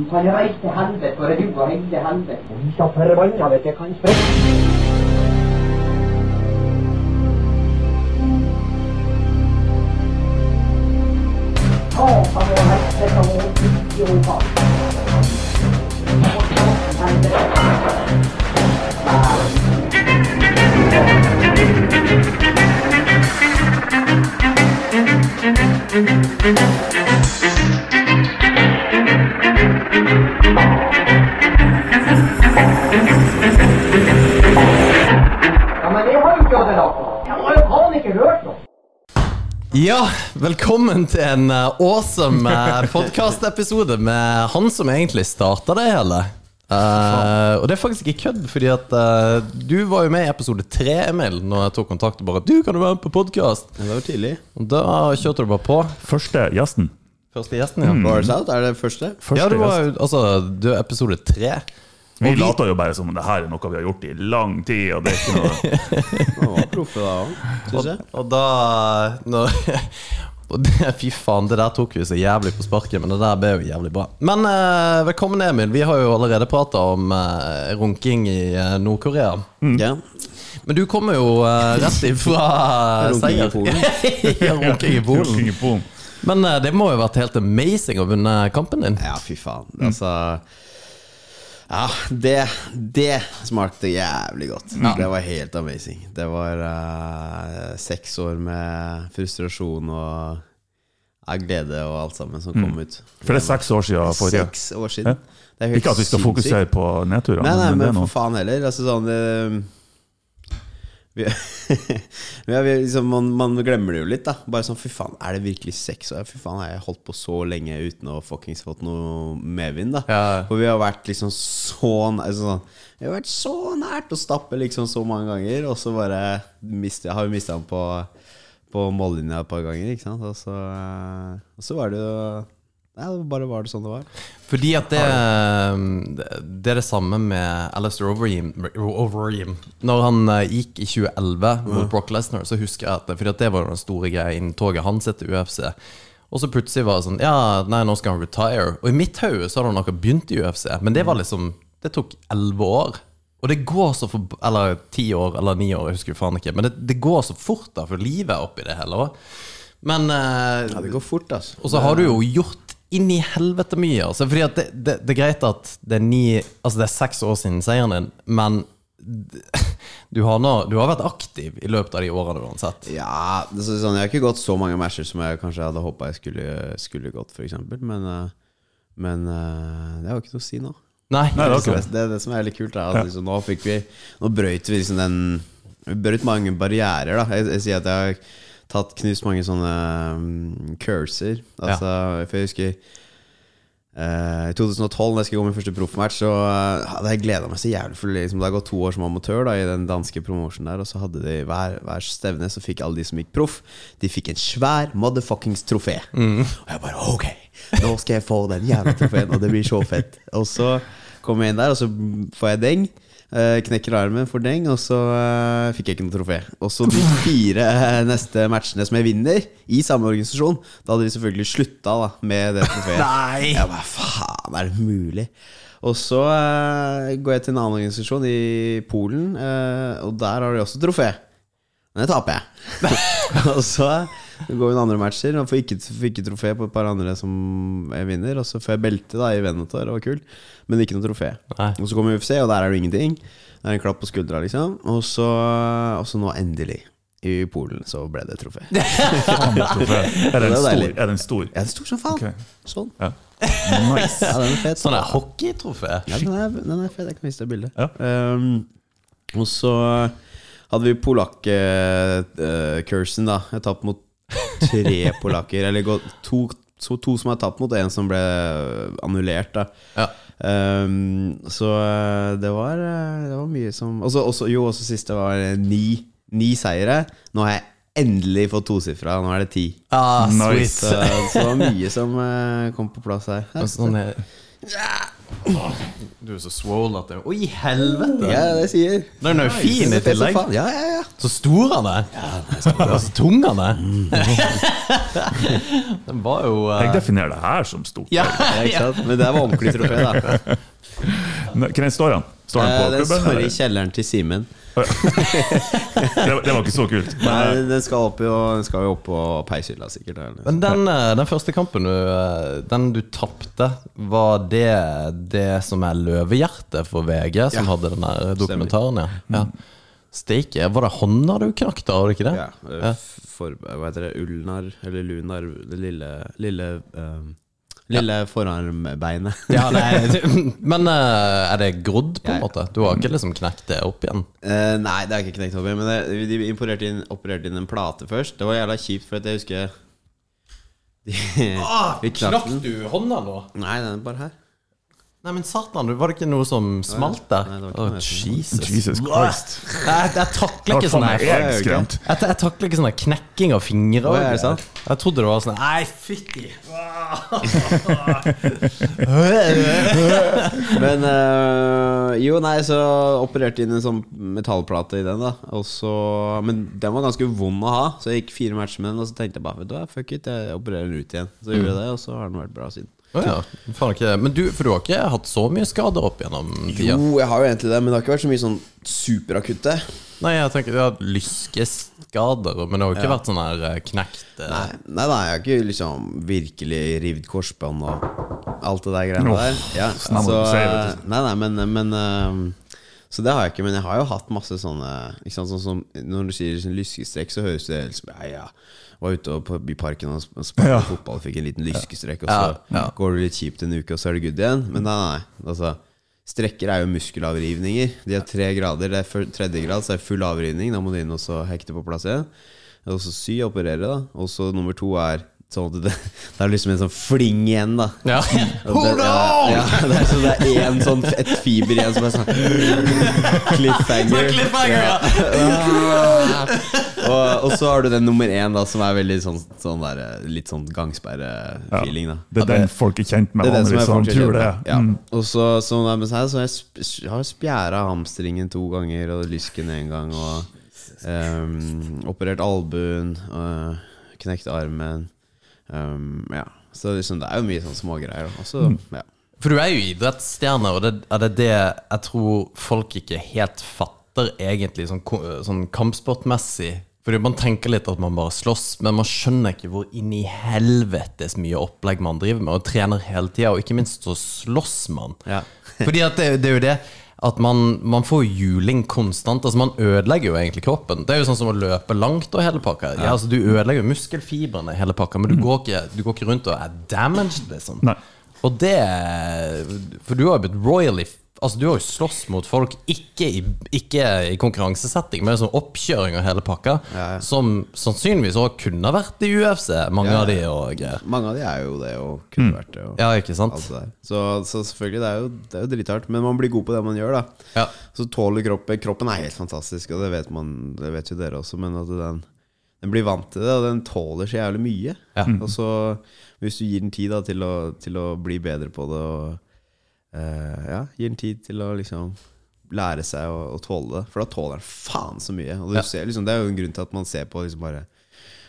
Du kan reise til helvete, for du og hele helvete. Og vi så forbanna vet jeg kan sprekke. Satan og helvete og idioter. Jeg har jo ikke ødelagt noe. Jeg har jo faen ikke hørt noe. Ja, velkommen til en eh, awesome uh, podkast-episode med han som egentlig starta det hele. Uh, og det er faktisk ikke kødd, fordi at uh, du var jo med i episode tre, Emil, når jeg tok kontakt og bare 'Du, kan du være med på podkast?' Det var tidlig. Og da kjørte du bare på. Første gjesten. Første gjesten, ja. Bars Out, er det første? Første Ja, du var jo altså Du er episode tre. Vi vi- later jo bare som det her er noe vi har gjort i lang tid, og det er ikke noe proffe da òg, syns jeg. Og da når, og det, Fy faen, det der tok vi så jævlig på sparket, men det der ble jo jævlig bra. Men eh, velkommen, Emil. Vi har jo allerede prata om eh, runking i eh, Nord-Korea. Ja. Men du kommer jo eh, rett ifra Runking i Polen. ja, runking i Polen. Runking i Polen. Men eh, det må jo ha vært helt amazing å vinne kampen din. ja, fy faen. Altså Ja, det, det smakte jævlig godt. Det var helt amazing. Det var uh, seks år med frustrasjon og uh, glede og alt sammen som kom ut. For det er seks år siden forrige. Seks år siden. Det er helt Ikke at vi skal fokusere på nedturene, Nei, nei, men men for faen heller. Altså sånn ja, vi, liksom, man, man glemmer det jo litt, da. Bare sånn, fy faen, er det virkelig sex? år? Fy faen, har jeg holdt på så lenge uten å fuckings fått noe medvind, da? Ja. For vi har vært liksom så altså, sånn, Vi har vært så nært å stappe liksom så mange ganger, og så bare miste, har vi mista den på, på mållinja et par ganger, ikke sant? Og så, eh, og så var det jo Ja, det bare var det sånn det var. Fordi at det, det er det samme med Alistair Overeem. Overeem. Når han eh, gikk i 2011 mot Brock Lesnar, så husker jeg at Fordi at det var den store greia innen toget hans etter UFC. Og så plutselig var det sånn Ja, nei, nå skal han retire. Og i mitt hode så hadde han akkurat begynt i UFC, men det var liksom Det tok elleve år. Og det går så for Eller ti år, eller ni år, jeg husker faen ikke. Men det, det går så fort, da, for livet er oppi det hele òg. Men eh, Ja, det går fort, altså. og så har du jo gjort inn i helvete mye. Altså, fordi at det, det, det er greit at det er ni Altså det er seks år siden seieren din, men du har, nå, du har vært aktiv i løpet av de årene uansett. Ja, det er sånn, jeg har ikke gått så mange matcher som jeg kanskje hadde håpa jeg skulle, skulle gått, f.eks. Men, eh, men eh, det har jo ikke noe å si nå. Nei. Nei, det er det, er det som er litt kult. Da, at liksom, nå fikk vi Nå brøyt vi liksom den Vi brøyt mange barrierer. Da. Jeg, jeg sier at jeg har tatt knust mange sånne um, curser. Altså, For jeg husker eh, I 2012, da jeg skulle gå min første proffmatch, så eh, hadde jeg gleda meg så jævlig. For liksom, det har gått to år som amatør da i den danske promotionen der, og så hadde de hver, hver stevne, så fikk alle de som gikk proff, de fikk en svær motherfuckings trofé. Og jeg bare ok, nå skal jeg få den jævla trofeen, og det blir så fett. Og så kommer jeg inn der, og så får jeg deng. Eh, knekker armen, for deng, og så eh, fikk jeg ikke noe trofé. Og så de fire eh, neste matchene som jeg vinner, i samme organisasjon, da hadde de selvfølgelig slutta da, med det trofeet. Nei. Jeg bare, faen, er det mulig? Og så går jeg til en annen organisasjon i Polen, og der har de også trofé. Men det taper jeg. og så går jo noen andre matcher og får ikke, får ikke trofé på et par andre som jeg vinner. Og så får jeg belte da i Venator, det var kult, men ikke noe trofé. Nei. Og så kommer UFC, og der er det ingenting. Det er en klapp på skuldra, liksom. Og så, og så nå endelig, i Polen, så ble det trofé. Er Det den stor? Er den stor? Ja, det er stort som faen. Okay. Sånn. Ja. Nice. Ja, den er fet. Sånn er hockeytrofé. Ja, den er, den er fet. Jeg kan vise deg bildet. Ja. Um, og så hadde vi polakk-cursen, da. Jeg tapte mot tre polakker. Eller gå- to, så to som er tapt mot, én en som ble annullert, da. Ja. Um, så eh, det var, eh, det var mye som også, også, Jo, også siste var ni, ni seire. Nå har jeg endelig fått tosifra. Nå er det ti. Ah, Nice. Så, så det var mye som eh, kom på plass her. Sånn er Du er så swole at det Å, i helvete! Ja, det sier Den er jo fin i Det tillegg. Ja, ja, ja. Så stor han er. Og så tung han er. Den var jo eh, Jeg definerer det her som stort. ja, Ja, ikke sant? Men det var ordentlig trofé, da. Hvor står han? Står han Eh, på Den klubben? står i eller? kjelleren til Simen. Det, var- det var ikke så kult. Nei, den skal, og jo opp på peishylla, sikkert. eller? Men den, eh, den første kampen du, eh, Den du tapte, var det det som er løvehjertet for VG, som Ja. hadde den der dokumentaren? Ja. ja. Steike. Var det hånda du knakk da, var det ikke det? Ja, eh, for, hva heter det? Ulnar, eller lunar, det lille Lille, eh, lille forarmbeinet. Ja, nei, men uh, er det grodd, på en måte? Du har ikke liksom knekt det opp igjen? Uh, nei, det har jeg ikke knekt opp igjen. Men det, de importerte inn, opererte inn en plate først. Det var jævla kjipt, for at jeg husker de, vi knakk du hånda nå? Nei, den er bare her. Nei, men satan, var det ikke noe som smalt der? Nei, som- Jesus. Jesus Christ. Jeg, jeg takler ikke sånn her er jeg jeg, jeg takler ikke sånn knekking av fingre. Å, det? Jeg trodde det var sånn Nei, fytti! Men uh, jo, nei, så opererte inn en sånn metallplate i den, da. Og så, men den var ganske vond å ha, så jeg gikk fire matcher med den. Og så tenkte jeg bare vet du hva, fuck it, jeg opererer den ut igjen. Så gjorde jeg det, og så har den vært bra siden. Å ja. Faen ikke Men du, for du har ikke hatt så mye skader opp gjennom tida? Jo, jeg har jo egentlig det, men det har ikke vært så mye sånn superakutte. Nei, jeg tenker du har hatt lyskeskader, men det har jo ikke vært sånn her eh, knekt eh, Nei, nei, nei, jeg har ikke liksom virkelig rivd korsbånd og alt det der greiene oh, der. Ja, så, vet nei, nei, men, men Så det har jeg ikke, men jeg har jo hatt masse sånne ikke sant, sånn som Når du sier sånn lyskestrekk, så høres det helt som ja, ja. Var ute på, i parken og sp- spilte Ja. fotball, fikk en liten lyskestrekk, og så Ja, ja. går det litt kjipt en uke, og så er det good igjen. Men nei, nei. Altså, strekker er jo muskelavrivninger. De har tre grader. Det er tredje grad, så er det full avrivning. Da må du inn og så hekte på plass igjen. Og så sy operere, da. Og så nummer to er sånn at det, det er liksom en sånn fling igjen, da. Ja. Det, ja, ja, det er så det er en sånn et fiber igjen som er sånn Cliffhanger. Cliffhanger, ja. og, og så har du den nummer én, da, som er veldig sånn, sånn der, litt sånn gangsperre-feeling, da. Det er den folk er kjent med Det er den som er folk tror det. Ja. Mm. Og så, sånn der med så, så jeg, har jeg spjæra hamstringen to ganger og lysken én gang. Og um, operert albuen, og knekt armen. Ehm, ja. Så liksom, det er jo mye sånne smågreier. Også, Og ja. For du er jo idrettsstjerne, og det er det det jeg tror folk ikke helt fatter egentlig sånn, sånn kampsportmessig. Fordi man tenker litt at man bare slåss, men man skjønner ikke hvor inn i helvetes mye opplegg man driver med, og trener hele tida, og ikke minst så slåss man. Ja. Fordi at det, det er jo det at man, man får juling konstant. Altså Man ødelegger jo egentlig kroppen. Det er jo sånn som å løpe langt og hele pakka. Ja, altså Du ødelegger jo muskelfibrene i hele pakka, men du går, ikke, du går ikke rundt og er damaged, liksom. Nei. Og det For du har jo blitt royally Altså Du har jo slåss mot folk, ikke i, ikke i konkurransesetting, men sånn oppkjøring og hele pakka, Ja, ja. som sannsynligvis òg kunne vært i UFC, mange Ja, av de og greier. Mange av de er jo det, og kunne vært det. Og Ja, ikke sant? det. Så, så selvfølgelig, det er jo, det er jo drithardt. Men man blir god på det man gjør, da. Ja. Så tåler kroppen Kroppen er helt fantastisk, og det vet, man, det vet jo dere også, men at den, den blir vant til det, og den tåler så jævlig mye. Ja. Og så, hvis du gir den tid da, til, å, til å bli bedre på det, og eh, ja, gir den tid til å liksom lære seg å, å tåle det, for da tåler den faen så mye. Og du ser, liksom, det er jo en grunn til at man ser på liksom bare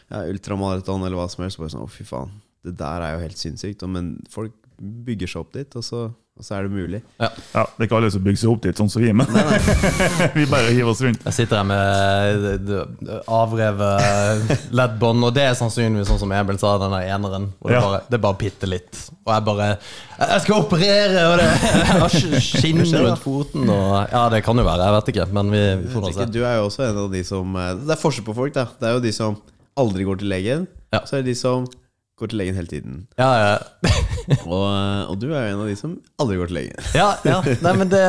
ja, ultramaraton eller hva som helst, bare sånn å, fy faen, det der er jo helt sinnssykt. Men folk bygger seg opp dit, og så, og så er det mulig. Ja, det er ikke alle som bygger seg opp dit, sånn som vi, men vi bare hiver oss rundt. Jeg sitter her med d- avrevet leddbånd, og det er sannsynligvis sånn som Emil sa, den der eneren. Hvor det, Ja. bare, det er bare bitte litt. Og jeg bare Jeg skal operere, og det skinner rundt foten og Ja, det kan jo være, jeg vet ikke, men vi, vi får se. Du er jo også en av de som eh, Det er forskjell på folk, da. Det er jo de som aldri går til legen. Ja. Så er det de som går til legen hele tiden. Ja, ja. Og, og du er jo en av de som aldri går til legen. Ja, ja, nei, men det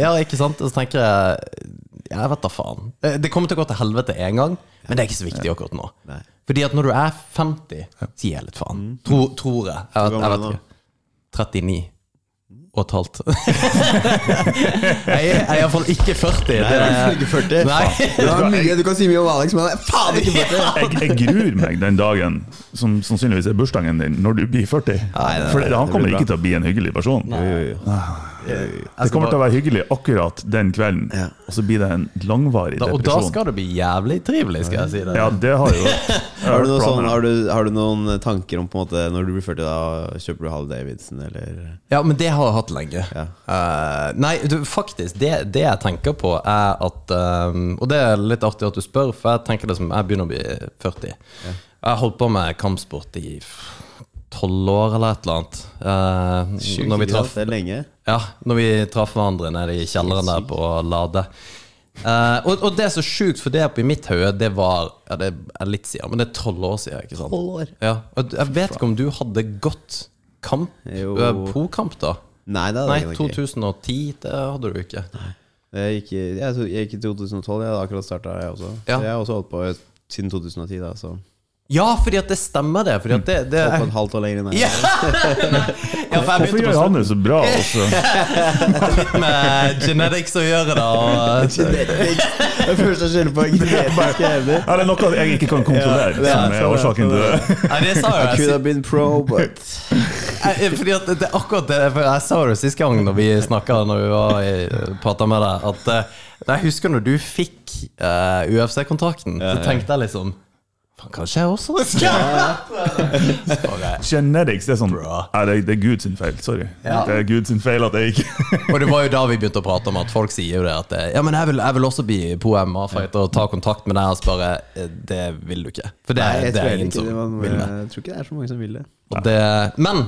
Ja, ikke sant? Og så tenker jeg Jeg vet da faen. Eh, Det kommer til å gå til helvete én gang, men det er ikke så viktig akkurat nå. Nei. Fordi at når du er 50, sier jeg litt faen. Tro, tror jeg. Jeg vet, jeg vet ikke. 39 og et halvt. jeg er jeg iallfall ikke 40. Nei, du er ikke 40. Nei. Du, har mye, du kan si mye om Alex, men han er faen ikke 40! Jeg, jeg gruer meg den dagen som sannsynligvis er bursdagen din, når du blir 40. Nei, nei, For nei, han det kommer ikke til å bli en hyggelig person. Nei. jo, jo. Det kommer til å være hyggelig akkurat den kvelden, Ja. og så blir det en langvarig Da, og da skal det bli jævlig trivelig, skal jeg si det. Ja, det har jo Har du, sånn, har, du, har du noen tanker om på en måte når du blir 40, da kjøper du Hall Davidson, eller Ja, men det har jeg hatt lenge. Ja. Uh, nei, du, faktisk, det, det jeg tenker på, er at um, Og det er litt artig at du spør, for jeg tenker det som Jeg begynner å bli 40. Jeg har holdt på med kampsport i tolv år eller et eller annet. Uh, Sjukt, når vi traff? Det er lenge. Ja, når vi traff hverandre nede i kjelleren der på Lade. Uh, og, og det er så sjukt, for det oppi mitt hode, det var ja, Det er litt siden, men det er tolv år siden. ikke sant? 12 år. Ja, og jeg vet ikke om du hadde gått kamp, pro-kamp, da? Nei, det hadde Nei, ikke. 2010, det hadde du ikke. Jeg gikk, i- jeg, jeg gikk i 2012, jeg hadde akkurat starta, jeg også. Ja. Så jeg har også holdt på siden 2010, da. Så Ja, fordi at det stemmer, det. Fordi at det, det er, et halvt år lenger ja. ja, Hvorfor gjør han det så bra? altså? litt med genetics å gjøre, da. Og, Det første jeg skylder på, evner. Er det noe jeg ikke kan kontrollere, Ja, som er årsaken til det? nei, det sa I jo could have been pro, but Fordi at det er akkurat det Jeg sa det sist gang når vi snakka Når vi var i- prata med deg, at eh, jeg husker når du fikk uh, UFC-kontrakten, så tenkte jeg liksom Faen, kanskje jeg også det. Genetics det er sånn ja, det, det er Guds feil. Sorry. Ja. Det er Guds feil at jeg ikke Og det var jo da vi begynte å prate om at folk sier jo det at eh, Ja, men jeg vil, jeg vil også bli pro-MA-fighter og ta kontakt med deg og spørre eh, Det vil du ikke. For det, Nei, jeg det er ingen som det var noe, vil det. Jeg tror ikke det er så mange som vil det. Det, men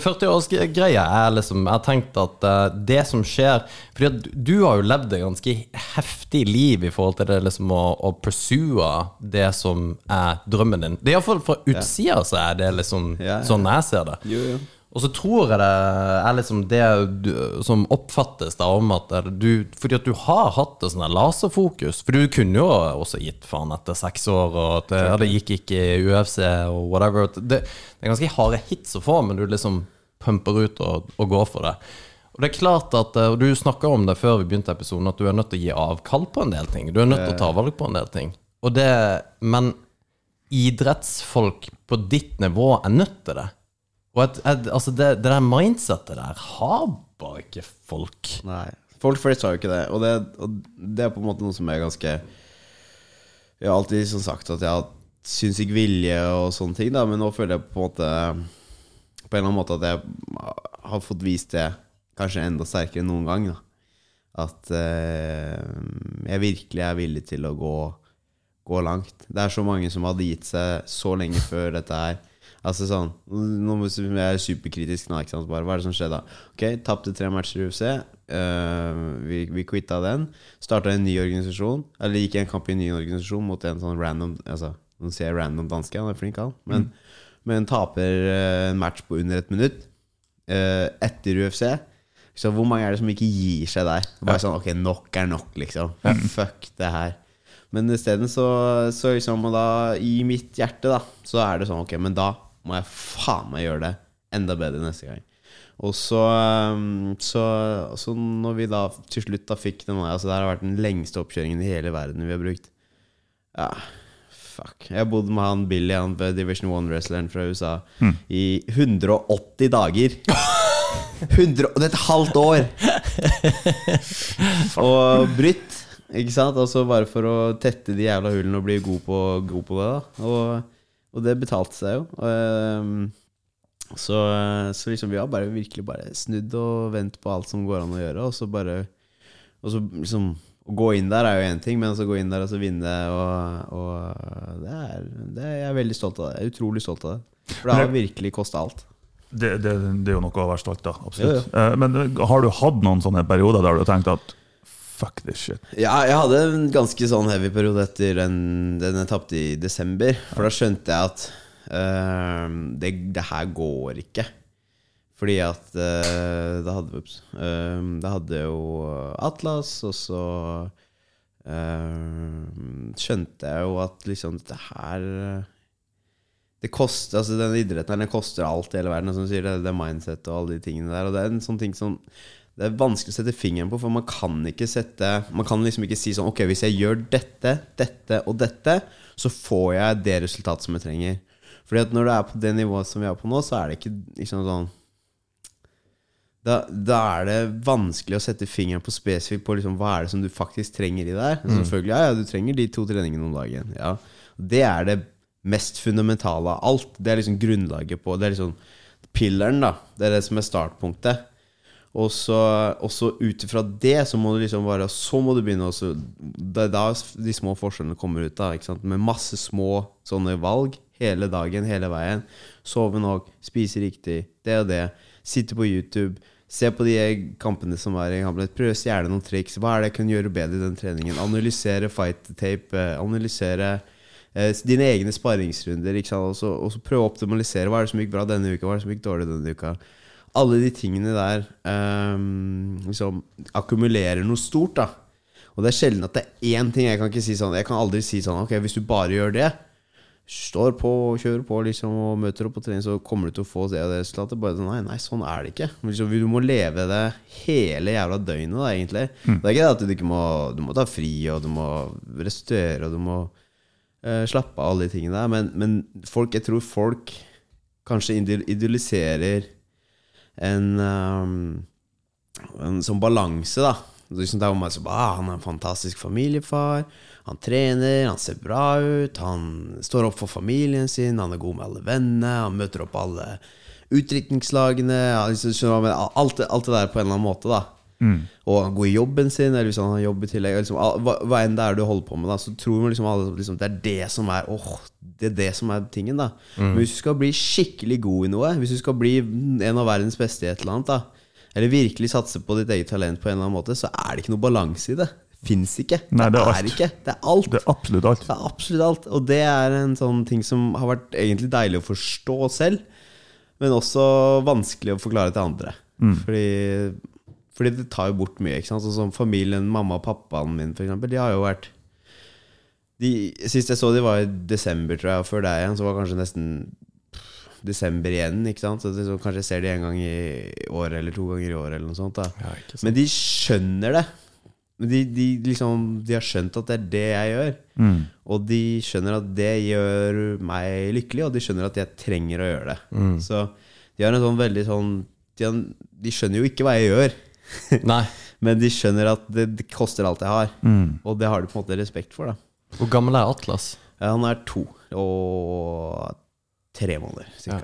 40-årsgreia er liksom Jeg har tenkt at eh, det som skjer Fordi du har jo levd et ganske heftig liv i forhold til det liksom å, å pursue det som er drømmen din. Det er Iallfall fra utsida så er det liksom Ja, ja. sånn jeg ser det. Jo, jo. Og så tror jeg det er liksom det du, som oppfattes da om at du Fordi at du har hatt et her laserfokus. For du kunne jo også gitt faen etter seks år, og det, ja, det gikk ikke i UFC og whatever. Det, det er ganske harde hits å få, men du liksom pumper ut og, og går for det. Og det er klart at, eh, og Du snakka om det før vi begynte episoden, at du er nødt til å gi avkall på en del ting. Du er nødt til å ta valg på en del ting. Og det, men idrettsfolk på ditt nivå er nødt til det. Og at, at, altså det, det der mindsettet der har bare ikke folk. Nei. Folk flest har jo ikke det. Og det, og det er på en måte noe som er ganske Jeg har alltid sånn sagt at jeg har sinnssyk vilje og sånne ting, da, men nå føler jeg på en måte På en eller annen måte at jeg har fått vist det kanskje enda sterkere enn noen gang. Da. At eh, jeg virkelig er villig til å gå, gå langt. Det er så mange som hadde gitt seg så lenge før dette her. Altså sånn Nå er jeg er superkritisk nå, ikke sant. Bare, hva er det som skjedde da? Ok, tapte tre matcher i UFC. Uh, vi, vi quitta den. Starta en ny organisasjon. Eller gikk en kamp i en ny organisasjon mot en sånn random Altså, nå sier jeg random danske, han er flink, han. Men, men taper eh, en match på under et minutt uh, etter UFC. Så hvor mange er det som ikke gir seg der? Bare sånn, ok, nok er nok, liksom. Fuck det her. Men isteden så, så liksom, og da, i mitt hjerte, da, så er det sånn, ok, men da må jeg faen meg gjøre det enda bedre neste gang. Og så, um, så, så når vi da til slutt da fikk den Altså det har vært den lengste oppkjøringen i hele verden vi har brukt. Ja, fuck. Jeg har bodd med han Billy, han Division 1-wrestleren fra USA, i 180 dager. 100, det er et halvt år! og brytt, ikke sant? Altså bare for å tette de jævla hullene og bli god på, god på det. da Og, og det betalte seg jo. Ehm, så, så liksom vi har bare virkelig bare snudd og vendt på alt som går an å gjøre, og så bare Og så liksom Å gå inn der er jo én ting, men å gå inn der og så vinne, og, og det, er, det er jeg er veldig stolt av. det Jeg er utrolig stolt av det. For det har virkelig kosta alt. det, det, det er jo noe å være stolt av. Absolutt. Eh, Men eh, har du hatt noen sånne perioder der du har tenkt at fuck this shit? Ja, jeg hadde en ganske sånn heavy periode etter den, den jeg tapte i desember. For da skjønte jeg at uh, det, det her går ikke. Fordi at uh, da hadde ups, uh, Da hadde jo Atlas, og så eh, skjønte jeg jo at liksom dette her Det koster Altså Denne idretten her, den koster alt i hele verden. Som sier, det, det mindset og alle de tingene der. Og det er en sånn ting som det er vanskelig å sette fingeren på, for man kan ikke sette Man kan liksom ikke si sånn Ok, hvis jeg gjør dette, dette og dette, så får jeg det resultatet som jeg trenger. Fordi at når du er på det nivået som vi er på nå, så er det ikke liksom sånn da, da er det vanskelig å sette fingeren på spesifikt på liksom, hva er det som du faktisk trenger i det her. Selvfølgelig, ja, ja, du trenger de to treningene om dagen. Ja. Det er det mest fundamentale av alt. Det er liksom grunnlaget på Det er liksom pilleren, da. Det er det som er startpunktet. Og så, og ut ifra det så må du liksom bare Så må du begynne å Det er da de små forskjellene kommer ut. da ikke sant? Med masse små sånne valg hele dagen, hele veien. Sove nok, spise riktig, det og det. Sitte på YouTube. Se på de kampene som er i Hamlet. Prøv å stjele noen triks. Hva er det jeg kan gjøre bedre i den treningen? Analysere fight tape. eh, Analysere eh, dine egne sparringsrunder. Og så, prøve å optimalisere. Hva er det som gikk bra denne uka? Hva er det som gikk dårlig denne uka? Alle de tingene der um, liksom akkumulerer noe stort. da Og det er sjelden at det er én ting. Jeg kan ikke si sånn Jeg kan aldri si sånn Ok, hvis du bare gjør det Står på og kjører på liksom, og møter opp på trening, så kommer du til å få det og det resultatet. Bare sånn, nei, nei, sånn er det ikke. Liksom, du må leve det hele jævla døgnet, da, egentlig. Det er ikke det at du ikke må Du må ta fri, og du må restituere, og du må uh, slappe av, alle de tingene der. Men, men folk, jeg tror folk kanskje idealiserer en, um, en sånn balanse, da. Liksom det er meg som, ah, han er en fantastisk familiefar. Han trener, han ser bra ut, han står opp for familien sin, han er god med alle vennene, han møter opp alle utdrikningslagene. ja, liksom, skjønner du hva jeg mener? alt, alt det der på en eller annen måte, da. Og han går i jobben sin, eller hvis han har jobb i tillegg. Liksom, hva, hva enn det er du holder på med, da, så tror man liksom alle liksom, det er det som er Åh, det er det som er tingen, da. Men hvis du skal bli skikkelig god i noe, hvis du skal bli en av verdens beste i et eller annet, da, eller virkelig satse på ditt eget talent på en eller annen måte, så er det ikke noe balanse i det. Fins ikke. Nei, det er er ikke. Det er alt. Det er absolutt alt. Det er absolutt alt. Og det er en sånn ting som har vært egentlig deilig å forstå selv, men også vanskelig å forklare til andre. Fordi, fordi det tar jo bort mye. Ikke sant? Sånn som familien, mamma og pappaen min, f.eks. de har jo vært de, Sist jeg så de var i desember, tror jeg, og før det igjen, så var det kanskje nesten desember igjen. Ikke sant? Så det, så kanskje jeg ser de en gang i året eller to ganger i året, eller noe sånt. Da. Ja, sånn. Men de skjønner det. Men de, de, liksom, de har skjønt at det er det jeg gjør. Mm. Og de skjønner at det gjør meg lykkelig, og de skjønner at jeg trenger å gjøre det. Mm. Så de har en sånn veldig sånn de, har, de skjønner jo ikke hva jeg gjør, Nei. men de skjønner at det, det koster alt jeg har. Mm. Og det har de på en måte respekt for. da Hvor gammel er Atlas? Ja, Han er to og tre måneder, Ja.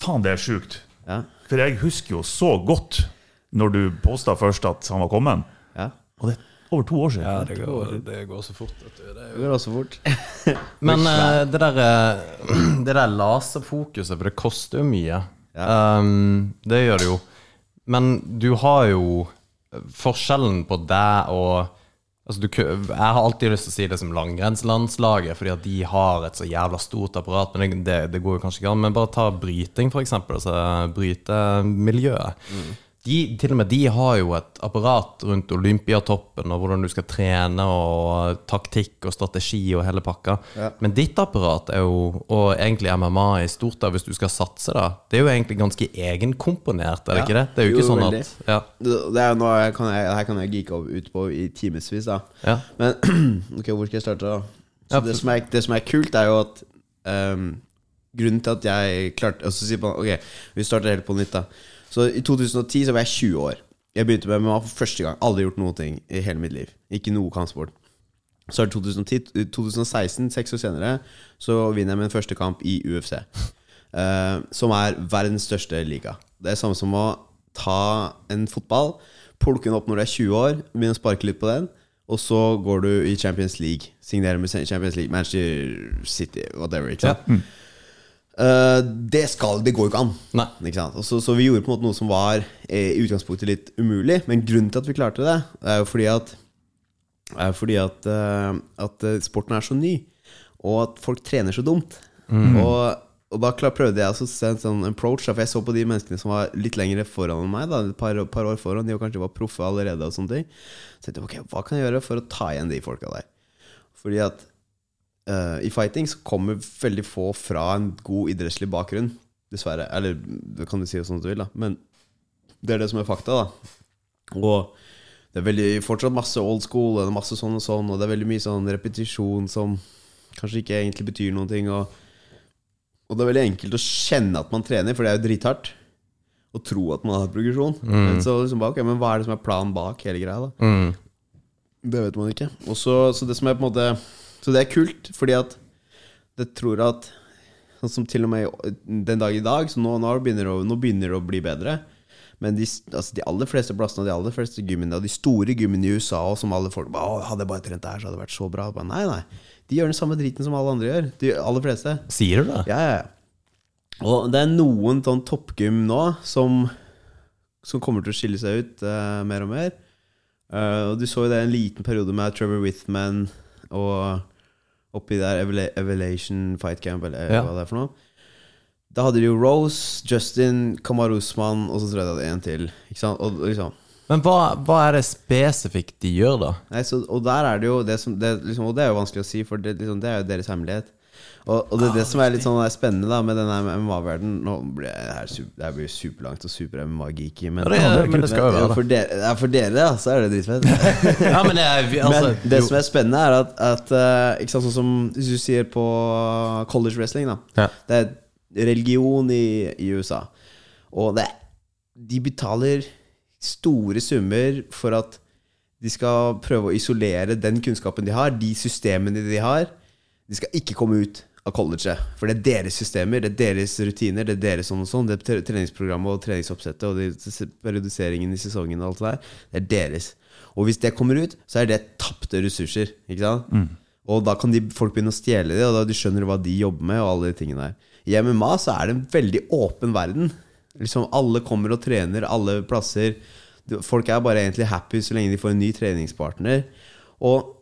Faen, det er sjukt. Ja. For jeg husker jo så godt når du posta først at han var kommet. ja. Og det er over to år siden. det går, det går så fort. Du. Det er Det går også fort. Men eh, det der, eh, det der laserfokuset, for det koster jo mye. Um, det gjør det jo. Men du har jo forskjellen på deg og altså du, Jeg har alltid lyst til å si det som langrennslandslaget, fordi at de har et så jævla stort apparat. Men det, det, går jo kanskje ikke an. Men bare ta bryting, for eksempel. Altså brytemiljøet. De, til og med de har jo et apparat rundt Olympiatoppen og hvordan du skal trene, og taktikk og strategi og hele pakka. Men ditt apparat er jo, og egentlig MMA i stort, da, hvis du skal satse, da, det er jo egentlig ganske egenkomponert, er det Ja. ikke det? Det er jo Jo, ikke sånn veldig. at ja, Det er noe jeg kan her kan jeg geeke ut på i timevis. da. ja. Men ok, hvor skal jeg starte, da? Så Ja, det, som er, det som er kult, er jo at um, Grunnen til at jeg klarte si på, Ok, vi starter helt på nytt. da Så I 2010 så var jeg 20 år. Jeg begynte med MMA for første gang. Aldri gjort noen ting i hele mitt liv. Ikke noe kampsport. Så er det 2010, i 2016, seks år senere, så vinner jeg min første kamp i UFC. Uh, som er verdens største liga. Det er samme som å ta en fotball, plukke den opp når du er 20 år, begynne å sparke litt på den, og så går du i Champions League. Signerer med Champions League, Manchester City, whatever. Ikke sant? Eh, det skal Det går jo ikke an. Ikke Så, så vi gjorde på en måte noe som var eh, i utgangspunktet litt umulig. Men grunnen til at vi klarte det, er jo fordi at er fordi at, uh, at sporten er så ny, og at folk trener så dumt. Og, og da klar, prøvde jeg å se en sånn approach, for jeg så på de menneskene som var litt lenger foran meg. Da, et par, par år foran, De var kanskje var proffe allerede. og sånne ting Så jeg tenkte ok, Hva kan jeg gjøre for å ta igjen de folka der? Fordi at eh, i fighting så kommer veldig få fra en god idrettslig bakgrunn. Dessverre. Eller det kan du si sånn du vil, da. Men det er det som er fakta, da. Og det er veldig, fortsatt masse old school, det er masse sånn og sånn, og det er veldig mye sånn repetisjon som kanskje ikke egentlig betyr noen ting. Og, og det er veldig enkelt å kjenne at man trener, for det er jo drithardt. Å tro at man har progresjon. Men så liksom bare, ok, men hva er det som er planen bak hele greia? da? Mm. Det vet man ikke. Og så, så det som er på en måte Så det er kult, fordi at det tror at Sånn som til og med den dag i dag, så nå, nå, begynner, det nå begynner det å bli bedre. Men de, altså de aller fleste plassene og de aller fleste gymmene, og de store gymmene i USA og som alle folk bare, Hadde jeg bare trent der, så hadde det vært så bra. Bare, nei, nei. De gjør den samme driten som alle andre gjør. De aller fleste. Sier du det? Ja, ja, ja. Og det er noen sånn toppgym nå som, som kommer til å skille seg ut uh, mer og mer. Uh, og du så jo det en liten periode med Trevor Withman og oppi der Evelation Fight Camp, eller Ja. hva det er for noe. Da hadde de jo Rose, Justin, Kamar Usman, og så tror jeg de hadde en til. Ikke sant? Og liksom Men hva, hva er det spesifikt de gjør, da? Nei, så, og der er det jo det som det, liksom, Og det er jo vanskelig å si, for det, liksom, det er jo deres hemmelighet. Og, og det er det som er litt sånn spennende da med denne MMA-verdenen Nå blir det her, super, det her blir superlangt og super-MMA-geeky, men, Ja, det men det skal jo være det. for dere, ja, for dere da, så er det dritfett. Ja, men det er, altså, men det jo- som er spennende, er at, at eh, ikke sant, sånn som hvis du sier på college wrestling, da. Ja. Det er religion i, i USA. Og det, de betaler store summer for at de skal prøve å isolere den kunnskapen de har, de systemene de har. De skal ikke komme ut av colleget. For det er deres systemer, det er deres rutiner, det er deres sånn og sånn. Det er treningsprogrammet og treningsoppsettet og de- periodiseringen i sesongen og alt det der. Det er deres. Og hvis det kommer ut, så er det tapte ressurser. Ikke sant? Og da kan de, folk begynne å stjele det, og da de skjønner hva de jobber med. Og alle de tingene der I MMA så er det en veldig åpen verden. Liksom Alle kommer og trener alle plasser. Folk er bare egentlig happy så lenge de får en ny treningspartner. Og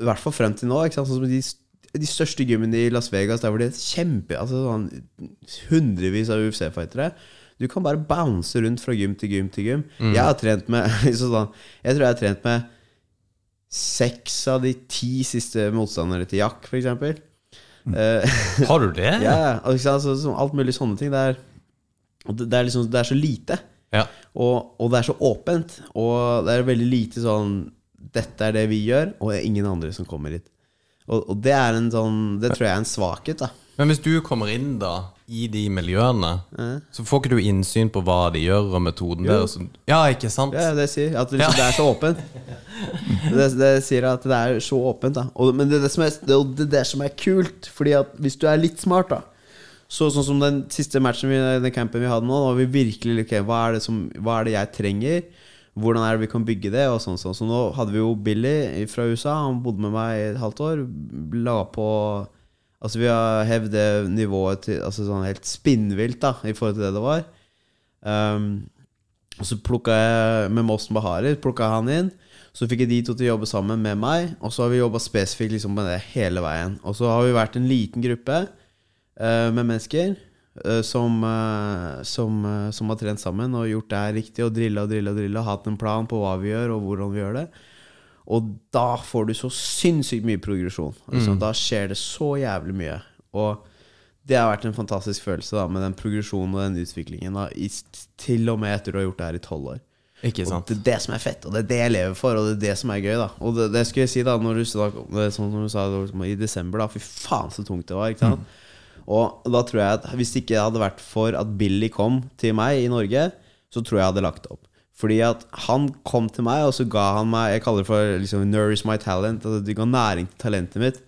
i hvert fall frem til nå. Ikke sant? Sånn som de, de største gymmene i Las Vegas, der hvor det er kjempe Altså sånn hundrevis av UFC-fightere. Du kan bare bounce rundt fra gym til gym til gym. Jeg har trent med sånn, Jeg tror jeg har trent med seks av de ti siste motstandere til Jack, f.eks. Uh, Har du det? ja, Altså. Så, så alt mulig sånne ting. Det er, det, det, er liksom, det er så lite. Ja. Og, og det er så åpent. Og det er veldig lite sånn Dette er det vi gjør, og det er ingen andre som kommer hit. Og, og det er en sånn Det tror jeg er en svakhet, da. Men hvis du kommer inn da i de miljøene, så får ikke du innsyn på hva de gjør, og metoden deres. Ja, ikke sant? Ja, det sier at det, liksom, Ja. det er så åpent. Det, det sier at det er så åpent, da. Og, men det er det, som er, det, er det, det som er kult. Fordi at hvis du er litt smart, da så, Sånn som den siste matchen vi, den campen vi hadde nå, da var vi virkelig okay, hva, er det som, hva er det jeg trenger? Hvordan er det vi kan bygge det? Og sånn, sånn. Så nå hadde vi jo Billy fra USA. Han bodde med meg i et halvt år. La på Altså Vi har hevd det nivået til Altså sånn helt spinnvilt da i forhold til det det var. Um, og så plukka jeg med Mosten Bahari Plukka han inn. Så fikk jeg de to til å jobbe sammen med meg. Og så har vi jobba spesifikt liksom med det hele veien. Og så har vi vært en liten gruppe uh, med mennesker som, eh, som, eh, som har trent sammen og gjort det her riktig. Og drilla og drilla og drilla. Hatt en plan på hva vi gjør, og hvordan vi gjør det. Og da får du så sinnssykt mye progresjon. Altså, Da skjer det så jævlig mye. Og det har vært en fantastisk følelse da med den progresjonen og den utviklingen. Da, i, til og med etter du har gjort det her i tolv år. Ikke Og sant? det er det som er fett, og det er det jeg lever for, og det er det som er gøy. da Og det, det skulle jeg si da Når du er sånn som du sa var i desember, da fy faen så tungt det var. Ikke sant? Og da tror jeg at hvis det ikke hadde vært for at Billy kom til meg i Norge, så tror jeg hadde lagt opp. Fordi at han kom til meg, og så ga han meg Jeg kaller det for liksom, 'nourish my talent'. Altså, du ga næring til talentet mitt.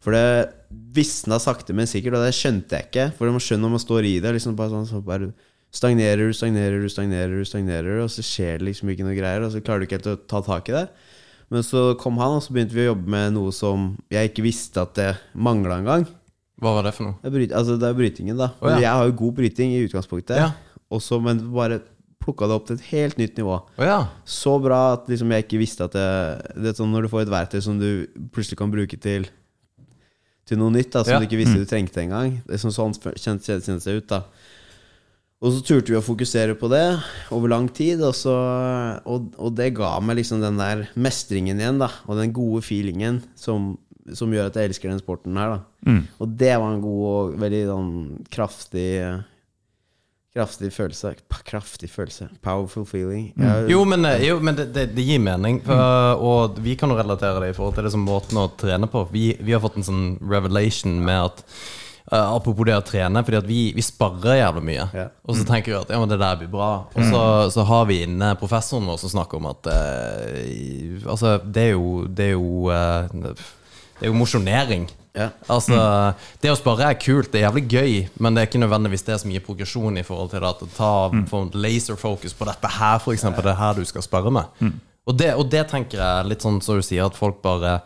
For det visna sakte, men sikkert, og det skjønte jeg ikke. For man skjønner når man står i det. Liksom bare sånn, så bare Stagnerer du, stagnerer du, stagnerer du, stagnerer og så skjer det liksom ikke noe greier, og så klarer du ikke helt å ta tak i det. Men så kom han, og så begynte vi å jobbe med noe som jeg ikke visste at det mangla engang. Hva var det for noe? Det bryt, altså det er brytingen, da. Oh, ja. Jeg har jo god bryting i utgangspunktet, Ja. Også, men bare plukka det opp til et helt nytt nivå. Oh, ja. Så bra at liksom jeg ikke visste at det, det sånn Når du får et verktøy som du plutselig kan bruke til til noe nytt da som Ja. du ikke visste du trengte engang. Det er sånn sånn kjent, kjent, kjente seg ut, da. Og så turte vi å fokusere på det over lang tid, og, så, og, og det ga meg liksom den der mestringen igjen, da. Og den gode feelingen som, som gjør at jeg elsker den sporten her, da. Og det var en god og veldig sånn kraftig Kraftig følelse. Kraftig følelse. Powerful feeling. Mm. Jo, men, eh, jo, men det, det, det gir mening. For, og vi kan jo relatere det i forhold til det som måten å trene på. Vi, vi har fått en sånn revelation med at Uh, Apropos det å trene, fordi at vi, vi sparrer jævlig mye. Ja. Og så tenker vi at ja, men det der blir bra. Og så, så har vi inne professoren vår som snakker om at uh, Altså, det er jo Det er jo, eh, det er jo mosjonering. Ja. Altså, Det å spare er kult, det er jævlig gøy, men det er ikke nødvendigvis det som gir progresjon i forhold til det at ta mm. laserfokus på dette her, for eksempel, det er her du skal spare med. Og, det, og det tenker jeg litt sånn som du sier, at folk bare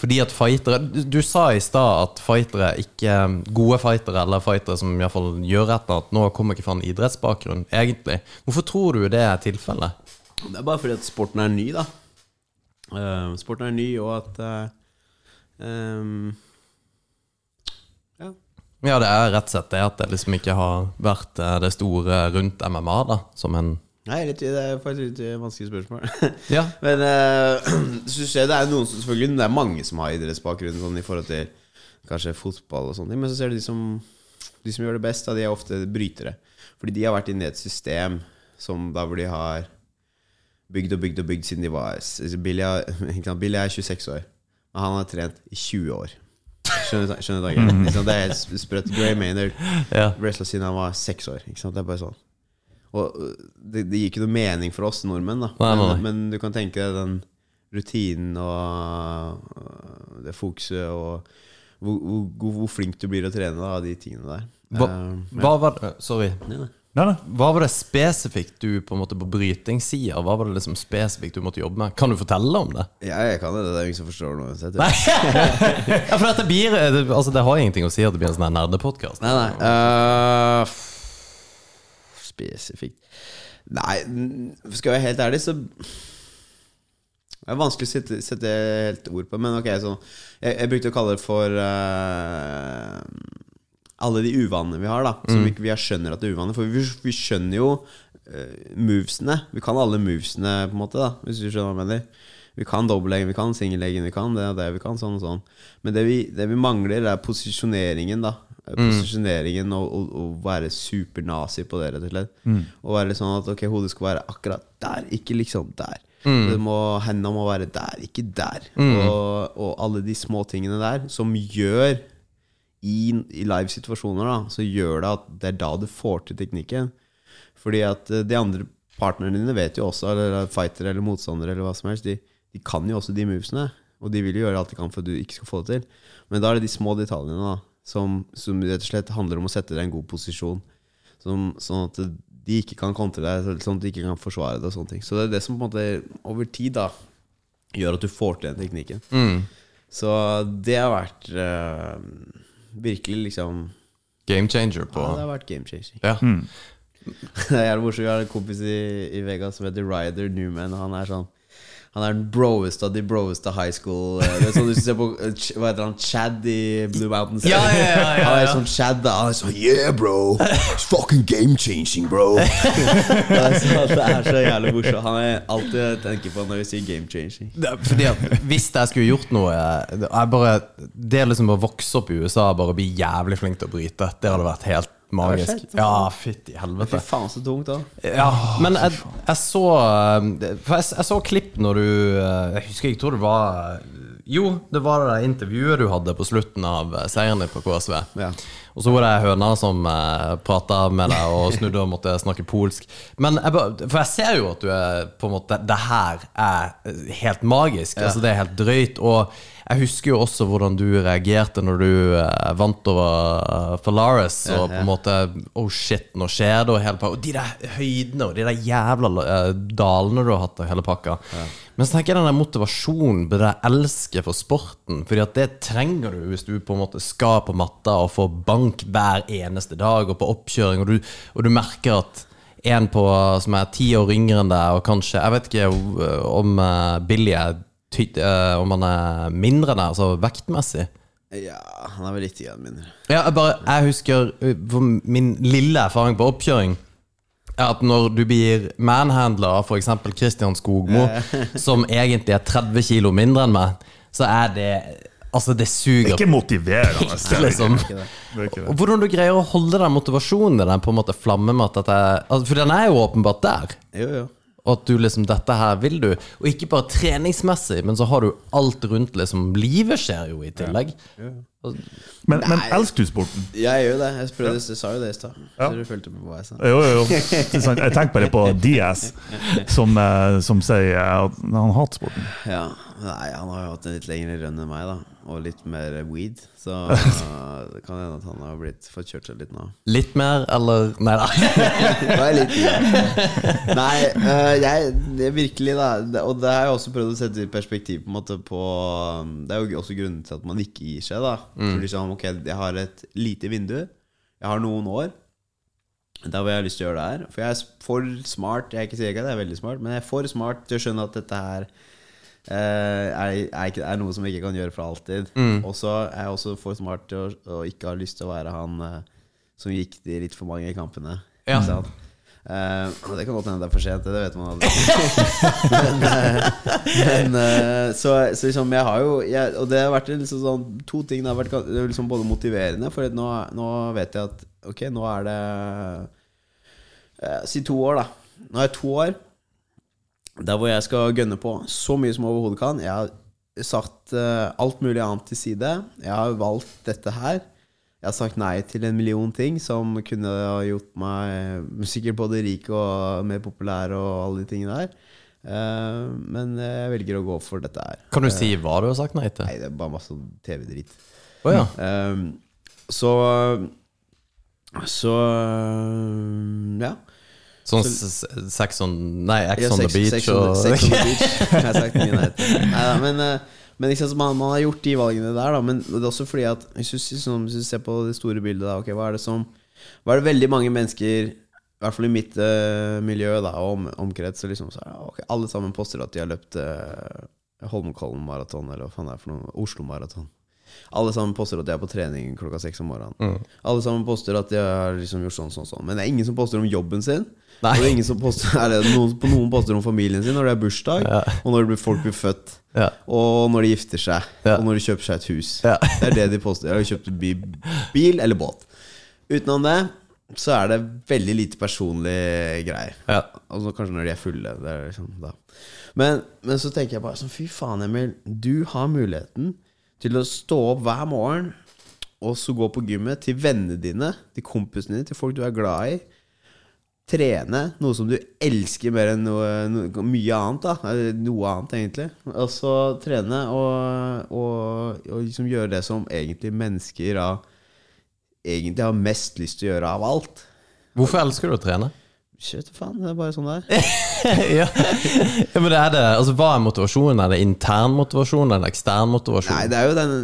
fordi at fightere Du, du sa i stad at fightere ikke Gode fightere, eller fightere som i hvert fall gjør et eller annet, nå kommer ikke fra en idrettsbakgrunn, egentlig. Hvorfor tror du det er tilfellet? Det er bare fordi at sporten er ny, da. Uh, sporten er ny, og at eh, ehm, Ja. Ja, det er rett og slett det at det liksom ikke har vært eh, det store rundt MMA, da, som en Nei, litt, det er faktisk litt vanskelig spørsmål. Ja. Men uh, synes jeg det er noen som selvfølgelig Det er mange som har idrettsbakgrunn sånn, i forhold til kanskje fotball og sånne ting, men så ser du de som De som gjør det best, da, de er ofte brytere. Fordi de har vært inne i et system som da hvor de har bygd og bygd og bygd siden de var Billy er 26 år, men han har trent i 20 år. Skjønner du skjønner du tanken? Det er helt sprøtt. Gray Maynard Ja. wrestla siden han var seks år. Ikke sant? Det er bare sånn. Og øh, det, det gir ikke noe mening for oss nordmenn, da. Nei. Men, men du kan tenke deg den rutinen og øh, det fokuset og hvor, hvor, hvor, flink du blir å trene da, av de tingene der. Hva, Eh, hva var Sorry. nei, nei. Nei, nei. Hva var det spesifikt du på en måte på brytingssida Hva var det liksom spesifikt du måtte jobbe med? Kan du fortelle om det? Ja, jeg kan det. Det er ingen som forstår noe uansett. Ja, for dette blir det, Altså det har ingenting å si at det blir en sånn nerdepodkast. Nei, nei. Uh, spesifikt Nei, skal jeg være helt ærlig, så Det er vanskelig å sette, sette helt ord på, men ok, så Jeg, jeg brukte å kalle det for øh, alle de uvanene vi har, da. Som vi, vi skjønner at det er uvaner. For vi, vi skjønner jo uh, movesene. Vi kan alle movesene, på en måte, da hvis du skjønner hva jeg mener. Vi kan dobbeltleggen, vi kan singelleggen, vi kan det og det, vi kan sånn og sånn. Men det vi, det vi mangler, er posisjoneringen, da. Posisjoneringen og, og, og være supernazi på det, rett og slett. Og være litt sånn at ok, hodet skal være akkurat der, ikke liksom der. Det må, Hendene må være der, ikke der. Og, og alle de små tingene der som gjør i, i live-situasjoner, da, så gjør det at det er da du får til teknikken. Fordi at eh, de andre partnerne dine vet jo også, eller fighter eller motstandere eller hva som helst, de, de kan jo også de movesene. Og de vil jo gjøre alt de kan for at du ikke skal få det til. Men da er det de små detaljene da, som, som rett og slett handler om å sette deg i en god posisjon. Som, sånn at de ikke kan kontre deg, sånn at de ikke kan forsvare deg. og sånne ting Så det er det som på en måte over tid da gjør at du får til den teknikken. Så det har vært eh, virkelig liksom Game changer på Ja, det har vært game changer. Ja. Det er jævlig morsomt. Vi har en kompis i, i Vegas som heter Ryder Newman. Og han er sånn Han er den broeste av de broeste high school eh, Det er sånn du ser på eh, Hva heter han? Chad i Blue Mountains? Ja, ja, ja, ja, Han er sånn Chad, da. Han er sånn Yeah, bro! It's fucking game changing, bro! det, er så, det er så jævlig morsomt. Han er alltid jeg tenker på når vi sier game changing. Det Fordi at Hvis jeg skulle gjort noe jeg bare, Det liksom å vokse opp i USA og bare bli jævlig flink til å bryte, det hadde vært helt magisk. fett. Ja, fytti helvete. Fy faen, så tungt, da. Ja, men jeg, jeg så eh, For jeg, jeg så klipp når du eh, Jeg husker jeg tror det var Jo, det var det intervjuet du hadde på slutten av eh, seieren din på KSV. Ja. Og så var det høna som uh, prata med deg og snudde og måtte snakke polsk. Men jeg, For jeg ser jo at du er på en måte Det her er helt magisk. Altså Det er helt drøyt. Og jeg husker jo også hvordan du reagerte når du eh, vant over Falaris. Ja, og på en måte Oh shit, nå skjer det. Og, hele, pakka. og de der høydene og de der jævla eh, dalene du har hatt og hele pakka. Men så tenker jeg den der motivasjonen, på det elsket for sporten. Fordi at det trenger du hvis du på en måte skal på matta og få bank hver eneste dag og på oppkjøring, og du, og du merker at en på, som er ti år yngre enn deg, og kanskje Jeg vet ikke om eh, Billy er eh, Om han er mindre enn deg, altså vektmessig. Ja, han er vel litt igjen mindre. Ja, jeg bare, jeg husker uh, min lille erfaring på oppkjøring er at når du blir manhandler av f.eks. Christian Skogmo, som egentlig er 30 kilo mindre enn meg, så er det Altså, det suger. Ikke motiverende. det er liksom. ikke det. Det er ikke det. Hvordan du greier å holde den motivasjonen i den på en måte flamme med at dette altså, For den er jo åpenbart der. Jo, jo. Og at du liksom Dette her vil du. Og ikke bare treningsmessig, men så har du alt rundt liksom Livet skjer jo i tillegg. Men, men elsker du sporten? Jeg gjør det. Jeg, prøvde, jeg sa jo det i stad. Så du fulgte med på hva jeg sa. Jo, jo, jo. Jeg tenker bare på Diaz, som, eh, som sier at han hater sporten. Ja, Nei, han har jo hatt en litt lengre rønn enn meg, da. Og litt mer weed. Så det kan hende at han har blitt fått kjørt seg litt nå. Litt mer, eller Nei da. Var litt ja. Nei, uh, jeg det virkelig, da. Og det har jeg også prøvd å sette i perspektiv på en måte på um, Det er jo også grunnen til at man ikke gir seg, da. For liksom, ok, jeg har et lite vindu. Jeg har noen år. Da hvor jeg har lyst til å gjøre det her. For jeg er for smart. Jeg er ikke sikker at jeg er veldig smart, men jeg er for smart til å skjønne at dette her eh, er, er, er noe som jeg ikke kan gjøre for alltid. Og så er jeg også for smart til å, å ikke ha lyst til å være han eh, som gikk de litt for mange kampene. Ja. Ikke sant? Og det kan godt hende det er for sent, det vet man aldri. men uh, men uh, så, så liksom jeg har jo jeg, Og det har vært liksom sånn to ting. Det har vært liksom både motiverende, for nå, nå vet jeg at ok, nå er det Si to år, da. Nå er jeg to år der hvor jeg skal gønne på så mye som overhodet kan. Jeg har satt alt mulig annet til side. Jeg har valgt dette her. Jeg har sagt nei til en million ting som kunne ha gjort meg eh, sikkert både rik og mer populær og alle de tingene der. Eh, men jeg velger å gå for dette her. Kan du si hva du har sagt nei til? Nei, det er bare masse TV-dritt. Oh, ja. Ehm, så Så ja. Sånn Sex on Nei, Ex Ja, on the beach sex on og sex on the beach. Jeg har sagt mye nei til. Neida, men eh, men sant, man, man har gjort de valgene der, da. Men det er også fordi at hvis du, sånn, hvis du ser på det store bildet, da, okay, hva er det som Hva er det veldig mange mennesker i hvert fall i mitt uh, miljø da, og om, omkrets, liksom, så er det, ok, alle sammen poster at de har løpt uh, Holmenkollen maraton, eller hva faen det er for noe, Oslo maraton. Alle sammen poster at de er på trening klokka seks om morgenen. Alle sammen poster at de har liksom gjort sånn, sånn, sånn. Men det er ingen som poster om jobben sin. Nei. Og det er ingen som poster, eller noen, på noen poster om familien sin når det er bursdag, Ja. og når folk blir født, Ja. og når de gifter seg, Ja. og når de kjøper seg et hus. Ja. Det er det de poster. Har de kjøpt bil eller båt? Utenom det så er det veldig lite personlige greier. Ja. Altså Kanskje når de er fulle. Det er liksom. Men, men så tenker jeg bare sånn Fy faen, Emil. Du har muligheten til å stå opp hver morgen og så gå på gymmet til vennene dine, til kompisene dine, til folk du er glad i. Trene noe som du elsker mer enn noe, noe, mye annet. da Noe annet, egentlig. Og så trene og, og, og liksom gjøre det som egentlig mennesker da egentlig har mest lyst til å gjøre av alt. Hvorfor elsker du å trene? Shit, faen, det er bare sånn det er. ja. ja, men det er det Altså, Hva er motivasjonen? Er det intern motivasjon eller ekstern motivasjon? Nei, det er jo den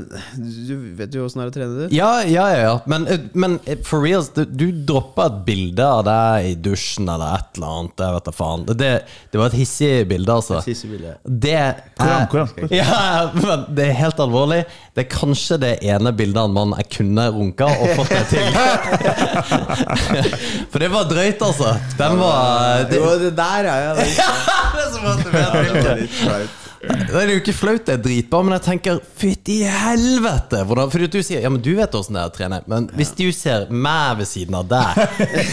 Du vet jo åssen det er å trene, du. Ja, ja, ja, ja. Men, men for reals, du, du droppa et bilde av deg i dusjen eller et eller annet. Jeg vet da faen. Det, det var et hissig bilde, altså. Et hissig bilde. Det er Hvordan, hvordan? Ja, men det er helt alvorlig. Det er kanskje det ene bildet av en mann jeg kunne runka og fått det til. For det var drøyt, altså. Den var det, Jo, det der er jeg. Det er litt flaut. Det er jo ikke flaut, det er dritbra, men jeg tenker fytti helvete! Hvordan, fordi du sier ja, men du vet åssen det er å trene, men hvis du ser meg ved siden av deg,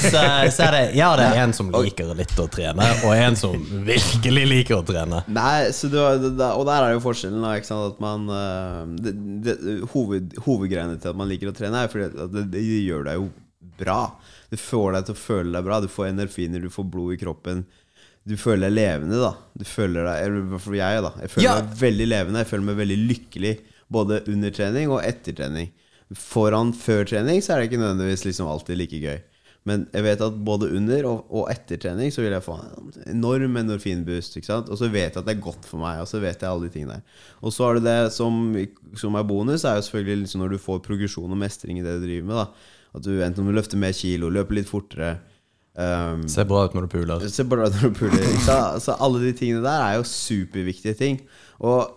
så, så er det ja, det er en som liker litt å trene, og en som virkelig liker å trene. Nei, så du, og der er jo forskjellen. Da, ikke sant? At man øh, det, det, hoved, Hovedgreiene til at man liker å trene, er fordi at det, det gjør deg jo bra. Det får deg til å føle deg bra. Du får endorfiner, du får blod i kroppen. Du føler deg levende, da. Du føler deg, eller i hvert fall jeg, da. Jeg føler Ja. meg veldig levende. Jeg føler meg veldig lykkelig både under trening og etter trening. Foran før trening så er det ikke nødvendigvis liksom alltid like gøy. Men jeg vet at både under og, og etter trening så vil jeg få en enorm endorfinboost. Ikke sant? Og så vet jeg at det er godt for meg. Og så vet jeg alle de tingene der. Og så har du det som, som er bonus, er jo selvfølgelig liksom når du får progresjon og mestring i det du driver med. da At du enten må løfte mer kilo, løpe litt fortere. Um, se bra ut når du puler. Se bra ut når du puler. så. Så alle de tingene der er jo superviktige ting. Og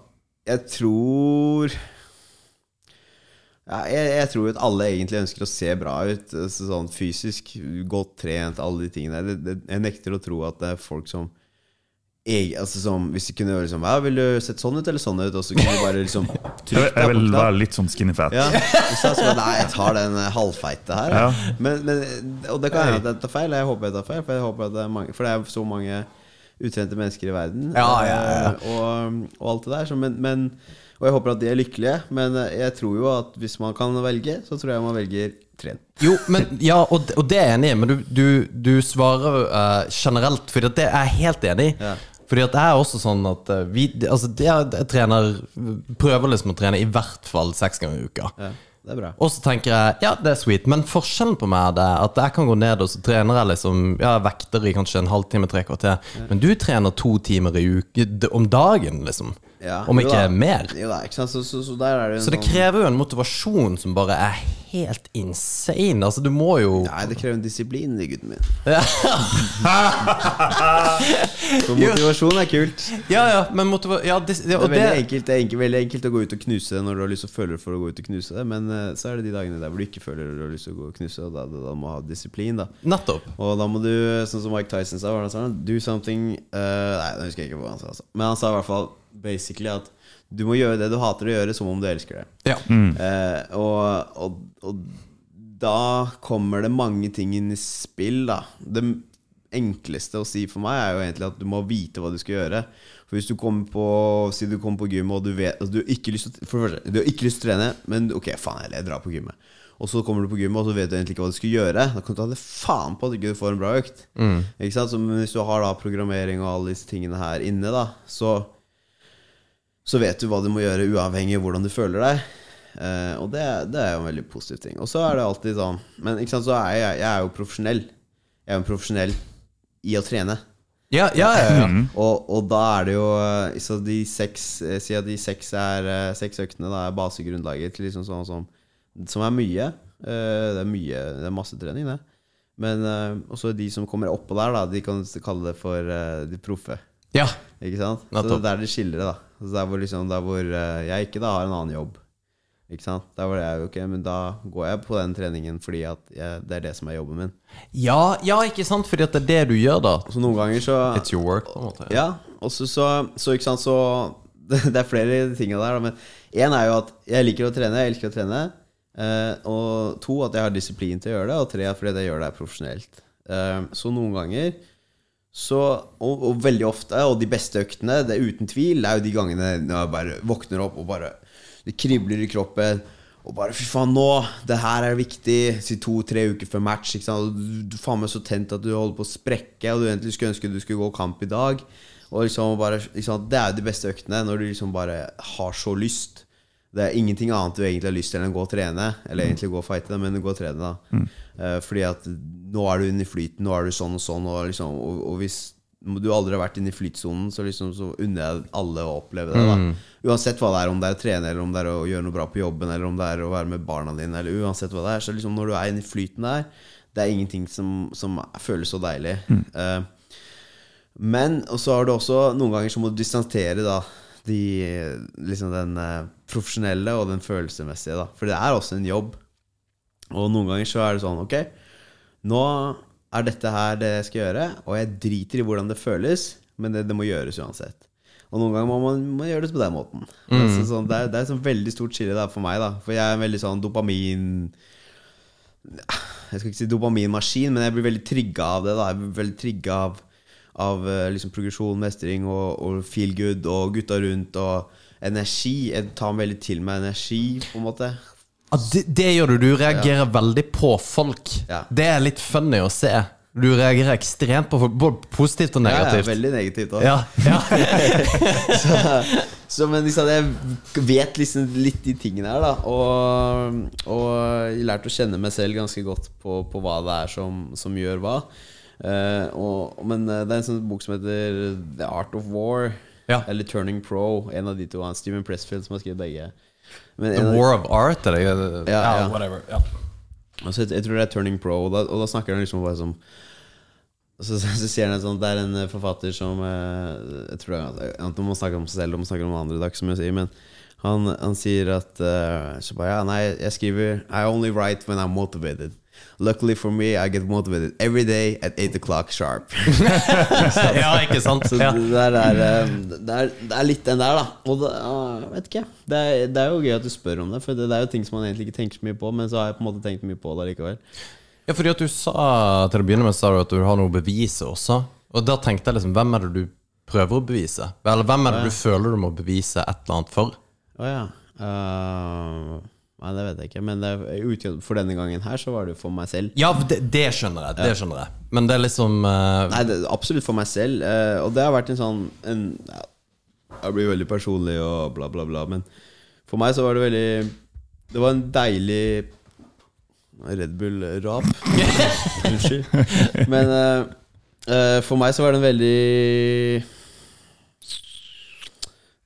jeg tror Ja, jeg, jeg tror at alle egentlig ønsker å se bra ut, altså sånn fysisk. Godt trent, alle de tingene der. Jeg nekter å tro at det er folk som eg- altså som, Hvis du kunne gjøre liksom Ja, vil du sett sånn ut eller sånn ut? Og så kunne du bare liksom Jeg, trykt jeg vil være litt sånn skinny fat. Ja, og så er det sånn, Nei, jeg tar den eh, halvfeite her. Ja. Ja. Men, men, og det kan hende at jeg tar feil. Jeg håper jeg tar feil, for, jeg håper at det er mange, for det er så mange utrente mennesker i verden. Ja, ja, ja. eh, Og, og alt det der. Så, men, men, og jeg håper at de er lykkelige. Men eh, jeg tror jo at hvis man kan velge, så tror jeg man velger tren. Jo, men Ja, og, og det er jeg enig i, men du, du, du svarer uh, generelt, for det er jeg helt enig i. Ja. Fordi at det er også sånn at eh, vi Altså, det jeg trener Prøver liksom å trene i hvert fall seks ganger i uka. Ja, det er bra. Og så tenker jeg ja, det er sweet, men forskjellen på meg er det at jeg kan gå ned og så trener jeg liksom Ja, vekter i kanskje en halvtime, tre kvarter. Men du trener to timer i uke om dagen, liksom. Ja, Om ikke da. mer. Da, ikke? Så, så, så det Så det sånn krever jo en motivasjon som bare er helt insane. Altså, du må jo Nei, det krever en disiplin, det, gutten min. For motivasjon er kult. Ja, ja, men motiva ja, det, Det er veldig, enkelt, det er enkelt, veldig enkelt å gå ut og knuse det når du har lyst til å føle for å gå ut og knuse det, men uh, så er det de dagene der hvor du ikke føler du har lyst til å gå og knuse, og da, da, da må du ha disiplin, da. Nettopp. Og da må du, sånn som Mike Tyson sa? Do something uh, Nei, nå husker jeg ikke hva han sa. Altså. Men han sa i hvert fall basically at du må gjøre det du hater å gjøre, som om du elsker det. Ja. Eh, og, og, og da kommer det mange ting inn i spill, da. Det enkleste å si for meg er jo egentlig at du må vite hva du skal gjøre. For hvis du kommer på Si du kommer på gym og du vet altså, du har ikke lyst til For første, du har ikke lyst til å trene, men ok, faen heller, jeg drar på gymmet. Og så kommer du på gymmet, og så vet du egentlig ikke hva du skal gjøre. Da kan du ta det faen på at du ikke får en bra økt. Ikke sant? Så men hvis du har da programmering og alle disse tingene her inne, da, så så vet du hva du må gjøre uavhengig av hvordan du føler deg. Eh, og det, det er jo en veldig positiv ting. Og så er det alltid sånn Men sant, så er jeg, jeg er jo profesjonell. Jeg er jo en profesjonell i å trene. Ja, ja, ja, ja. Og, og da er det jo eh, Så de seks Siden de seks, er, eh, seks øktene da er basegrunnlaget til liksom sånn som Som er mye. Eh, Det er mye Det er masse trening, det. Men eh, også de som kommer oppå der, da, de kan kalle det for eh, de proffe. ja. Ikke sant? Så det er der det skiller det, da. Så der hvor, liksom, der hvor eh, jeg ikke da har en annen jobb. Ikke sant? Der hvor jeg okay, men da går jeg på den treningen fordi at jeg, det er det som er jobben min. Ja, ja, ikke sant? Fordi at det er det du gjør, da. Så noen ganger så It's your work, på en måte. Ja, og så, så, ikke sant, så Det er flere ting der, da, men én er jo at jeg liker å trene. Jeg elsker å trene. Eh, og to, at jeg har disiplin til å gjøre det. Og tre, fordi jeg gjør det profesjonelt. Eh, så noen ganger så, og, og veldig ofte, og de beste øktene, det er uten tvil, det er jo de gangene når jeg bare våkner opp og bare Det kribler i kroppen. Og bare fy faen, nå! Det her er viktig. Si to-tre uker før match. Ikke sant? Du, du faen meg så tent at du holder på å sprekke, og du egentlig skulle ønske du skulle gå kamp i dag. Og liksom bare, liksom, Det er jo de beste øktene, når du liksom bare har så lyst. Det er ingenting annet du egentlig har lyst til enn å gå og trene. Eller egentlig gå og fighte, men gå og trene, da. Eh, fordi at nå er du inne i flyten, nå er du sånn og sånn, og, liksom, og, og hvis du aldri har vært inne i flytsonen, så, liksom, så unner jeg alle å oppleve det. da Uansett hva det er, om det er å trene, eller om det er å gjøre noe bra på jobben, eller om det er å være med barna dine, eller uansett hva det er. Så liksom når du er inne i flyten der, det er ingenting som, som føles så deilig. Eh, men og så har du også Noen ganger så må du distantere da de, liksom den uh, profesjonelle og den følelsesmessige. da For det er også en jobb. Og noen ganger så er det sånn Ok, nå er dette her det jeg skal gjøre, og jeg driter i hvordan det føles, men det, det må gjøres uansett. Og noen ganger må man, må gjøre det på den måten. Altså, sånn, det, er, det er et sånn veldig stort skille der for meg, da. For jeg er en veldig sånn dopamin Jeg skal ikke si dopaminmaskin, men jeg blir veldig trigga av det. da Jeg blir veldig trigga av, av eh, liksom progresjon, mestring og, og feel good og gutta rundt og energi. Jeg tar veldig til meg energi, på en måte. Ja, det, det gjør du. Du reagerer veldig på folk. Ja. Det er litt funny å se. Du reagerer ekstremt på folk, både positivt og Ja, ja, negativt. veldig negativt òg. Ja, ja. så, så, men liksom, jeg vet liksom litt de tingene her, da. Og, og jeg har lært å kjenne meg selv ganske godt på, på hva det er som, som gjør hva. Uh, og, men eh, det er en sånn bok som heter The Art of War. Ja. Eller Turning Pro. En av de to. Steven Pressfield som har skrevet begge. The War of Art, Eller? Ja, ja. whatever. Ja. Altså, jeg, jeg tror det er Turning Pro, og da, og da snakker han liksom bare som så, så, så sier han sånn Det er en eh, forfatter som eh, Jeg tror det er Enten om snakke om seg selv og man snakker om andre, i dag, som jeg sier, men Han, han sier at uh, Så bare, ja, nei, jeg skriver I only write when I'm motivated. Luckily for me, I get motivated every day at 8 o'clock sharp. ja, ikke sant? Så Ja. det, der er, eh, det, er, det er litt den der, da. Og det, jeg vet ikke. Det er, det er jo gøy at du spør om det, for det, det er jo ting som man egentlig ikke tenker så mye på, men så har jeg på en måte tenkt mye på det likevel. Ja, fordi at du sa til å begynne med sa du at du har noe å bevise også. Og da tenkte jeg liksom, hvem er det du prøver å bevise? Eller hvem er det du føler du må bevise et eller annet for? Å ja. Eh, nei, det vet jeg ikke. Men det, for denne gangen her så var det jo for meg selv. Ja, det, det skjønner jeg. Det skjønner jeg. Men det er liksom uh... Nei, det, absolutt for meg selv. Uh, og det har vært en sånn en, ja, Jeg blir veldig personlig og bla, bla, bla. Men for meg så var det veldig Det var en deilig Red Bull-rap. Unnskyld. Men uh, for meg så var det en veldig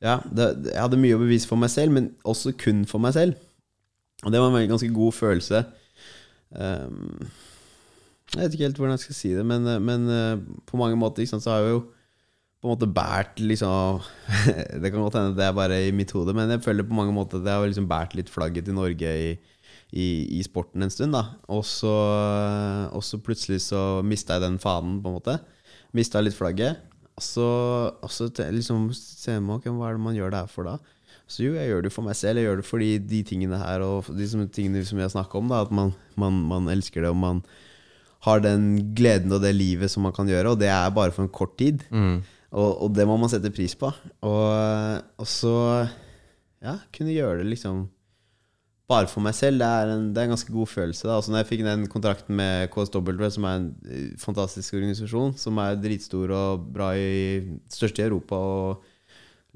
Ja, det, jeg hadde mye å bevise for meg selv, men også kun for meg selv. Og det var en ganske god følelse. Um, jeg vet ikke helt hvordan jeg skal si det, men, men eh, på mange måter sant, så har jeg jo på en måte båret liksom Det kan godt hende det er bare i mitt hode, men jeg føler på mange måter at jeg har liksom båret litt flagget til Norge i, i, i sporten en stund. da Og så, så plutselig så mista jeg den fanen, på en måte. Mista litt flagget. Og så, og så liksom ser man hva er det man gjør det her for da? Så jo, jeg gjør det for meg selv. Jeg gjør det fordi de tingene her og de som, tingene som jeg snakka om, da at man, man, man elsker det, og man har den gleden og det livet som man kan gjøre, og det er bare for en kort tid. Og, og det må man sette pris på. Og, og så ja, kunne gjøre det liksom bare for meg selv. Det er en, det er en ganske god følelse. Da. Altså når jeg fikk den kontrakten med KSW, som er en eh, fantastisk organisasjon, som er dritstor og bra i største i Europa og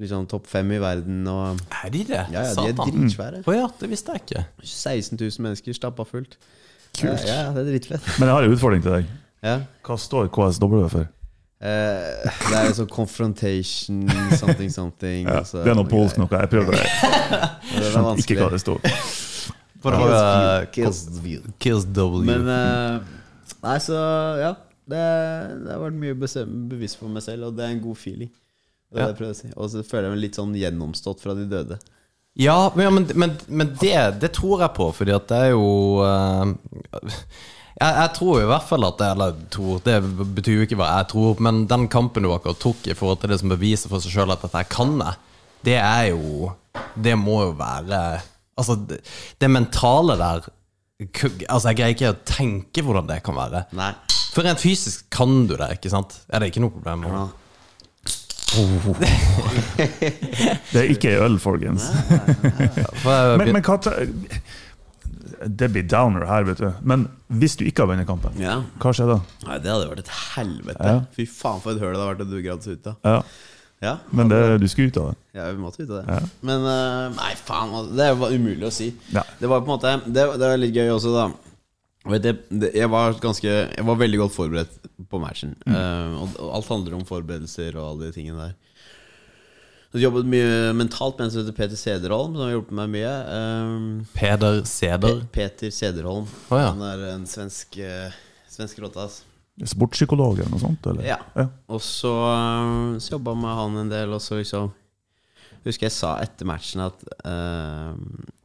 liksom topp fem i verden og Er de det? Ja, ja, de er dritsvære. Oh, ja, det visste jeg ikke. 16 000 mennesker stappa fullt. Ja, ja, det er dritfett. Men jeg har en utfordring til deg. Ja. Hva står KSW for? Eh, det er sånn confrontation, something, something. Ja, altså, det er noe polsk noe. Jeg prøvde det. Det Skjønte ikke hva det sto. For det var eh, Kills view. Kills W. Men eh, Nei, så ja. Det, det har vært mye bevisst for meg selv, og det er en god feeling. Det er Ja. det jeg prøver å si. Og så føler jeg meg litt sånn gjennomstått fra de døde. Ja, men, men, men, men det, det tror jeg på, fordi at det er jo uh, jeg, jeg tror i hvert fall at det, Eller tror, det betyr jo ikke hva jeg tror, men den kampen du akkurat tok i forhold til det som beviser for seg sjøl at dette kan jeg, det er jo Det må jo være Altså, det, det mentale der Altså, jeg greier ikke å tenke hvordan det kan være. Nei. For rent fysisk kan du det, ikke sant? Er det ikke noe problem? Ja. Det er ikke øl, folkens. Men, men hva Det blir downer her, vet du. Men hvis du ikke har vunnet kampen, Ja. hva skjer da? Nei, det hadde vært et helvete. Ja. Fy faen, for et høl det hadde vært å du gravd seg ut av. Ja, Ja. men det, du skulle ut av det. Ja, vi måtte vite det. Ja. Men eh, nei, faen. altså, Det var umulig å si. Ja. Det var på en måte Det, det var litt gøy også, da. Vet du, det, jeg var ganske Jeg var veldig godt forberedt på matchen. Eh, og, og alt handler om forberedelser og alle de tingene der. Så jeg jobbet mye mentalt med en som heter Peter Sederholm, som har hjulpet meg mye. Uh, Peder Seder. Pe Peter Sederholm. Oh, ja. Han er en svensk uh, Svensk rotte. Sportspsykolog eller noe sånt? Eller? Ja. Ja. Og så, uh, så jobba med han en del, og så liksom Husker jeg sa etter matchen at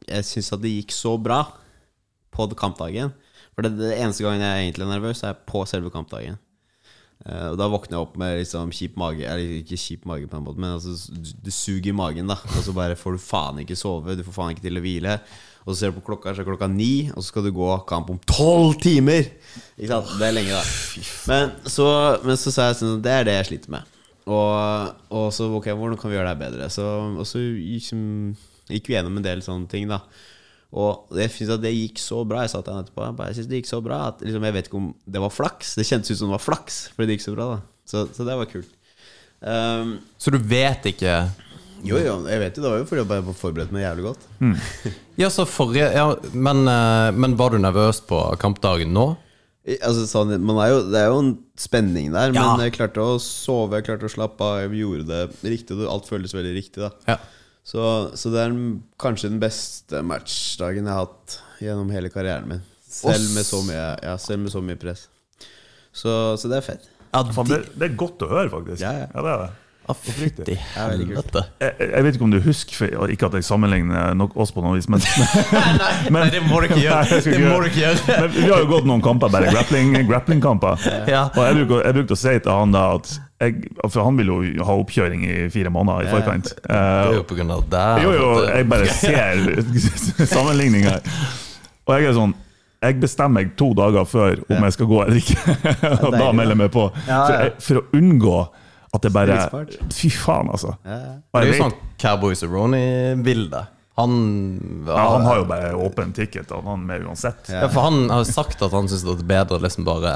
jeg syns at det gikk så bra på kampdagen. For det, det eneste gangen jeg er egentlig er nervøs, er på selve kampdagen. Uh, og da våkner jeg opp med liksom kjip mage Eller ikke kjip mage, på en måte men altså, det suger i magen. da Og så bare får du faen ikke sove, du får faen ikke til å hvile. Og så ser du på klokka, så er klokka ni, og så skal du gå kamp om tolv timer! Ikke sant? Det er lenge, da. Men så, men så sa jeg sånn Det er det jeg sliter med. Og, og så ok, hvordan kan vi gjøre det bedre? Så, og så liksom, gikk vi gjennom en del sånne ting, da. Og jeg synes at det gikk så bra. Jeg sa til han etterpå jeg synes det gikk så bra at liksom, jeg vet ikke om det var flaks. Det kjentes ut som det var flaks, fordi det gikk så bra. da Så, så det var kult. Um, Så du vet ikke jo, jo, jeg vet jo, det var jo fordi jeg bare var forberedt meg jævlig godt. Ja, så forrige ja, men, eh, men var du nervøs på kampdagen nå? Altså, sånn, man er jo, det er jo en spenning der, Ja. men jeg klarte å sove, jeg klarte å slappe av, jeg gjorde det riktig. Alt føles veldig riktig. da Ja. Så, så det er kanskje den beste matchdagen jeg har hatt gjennom hele karrieren min. Selv med så mye, ja, selv med så mye press. Så, så det er fett. Ja, de, det, det er godt å høre, faktisk. Ja, ja. det er det. Fytti helvete. Jeg, jeg vet ikke om du husker for- Ikke at jeg sammenligner nok oss på noe vis, men, Nei, det må du ikke gjøre. Nei, Det må du ikke gjøre. men vi har jo gått noen kamper, bare grappling- grappling-kamper. Ja. Og jeg brukte, jeg brukte å si til han da at jeg, For han vil jo ha oppkjøring i fire måneder i forkant. Det er Eh, jo på grunn av det. jo, jo, jeg bare ser sammenligninga. Og jeg er sånn Jeg bestemmer meg to dager før om jeg skal gå eller ikke. Og da melder jeg meg på. For, jeg, for å unngå at det bare Fy faen, altså. Det er jo sånn Cowboy Cerrone-bilde. Han, ja, han har jo bare åpen ticket, han er med uansett. Ja, for han har sagt at han syns det er bedre liksom bare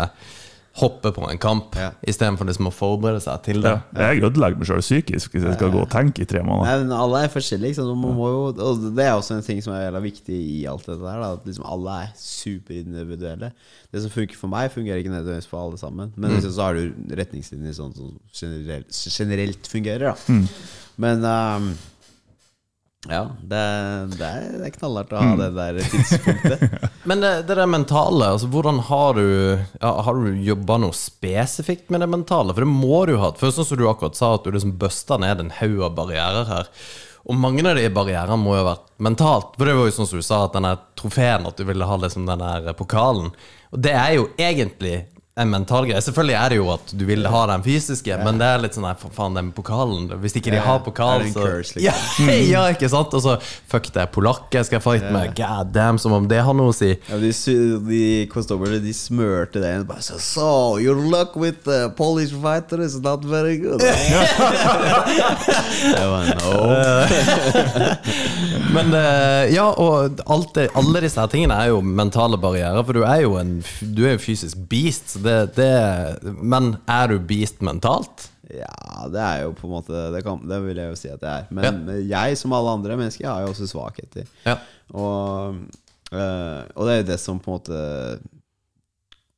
hoppe på en kamp Ja. istedenfor liksom å forberede seg til det. Ja. Jeg ødelegger meg sjøl psykisk hvis jeg skal gå og tenke i tre måneder. Nei, men alle er forskjellige. Må jo, og det er også en ting som er veldig viktig i alt dette her. At liksom alle er superindividuelle. Det som funker for meg, fungerer ikke nødvendigvis for alle sammen. Men liksom, så har du retningslinjer sånn som generelt, generelt fungerer. Da. Men ehm, ja, det, det, er, det er knallhardt å ha det der tidspunktet. Men det, det der mentale, altså hvordan har du ja, Har du jobba noe spesifikt med det mentale? For det må du ha. For sånn som du akkurat sa, at du liksom bøsta ned en haug av barrierer her. Og mange av de barrierene må jo ha vært mentalt. For det var jo sånn som du sa, at denne trofeen, at du ville ha liksom den der pokalen. Og det er jo egentlig en mental greie. Selvfølgelig er det jo at du vil ha den fysiske, men det er litt sånn nei, faen, den pokalen Hvis ikke de har pokal, så curse, liksom? ja, ja, ikke sant? Og så fuck det, polakker skal jeg fight med. God damn, som om det har noe å si. Ja, de, de konstablene de smørte det inn. So, så, so, your luck with the Polish fighter is not very good. Var. Men eh, ja, og alt alle disse her tingene er jo mentale barrierer, for du er jo en Du er jo fysisk beast. Det, det, men er du beast mentalt? Ja, det er jo på en måte Det, kan, det vil jeg jo si at jeg er. Men jeg, som alle andre mennesker, har jo også svakheter. Ja. Og, øh, og det er jo det som på en måte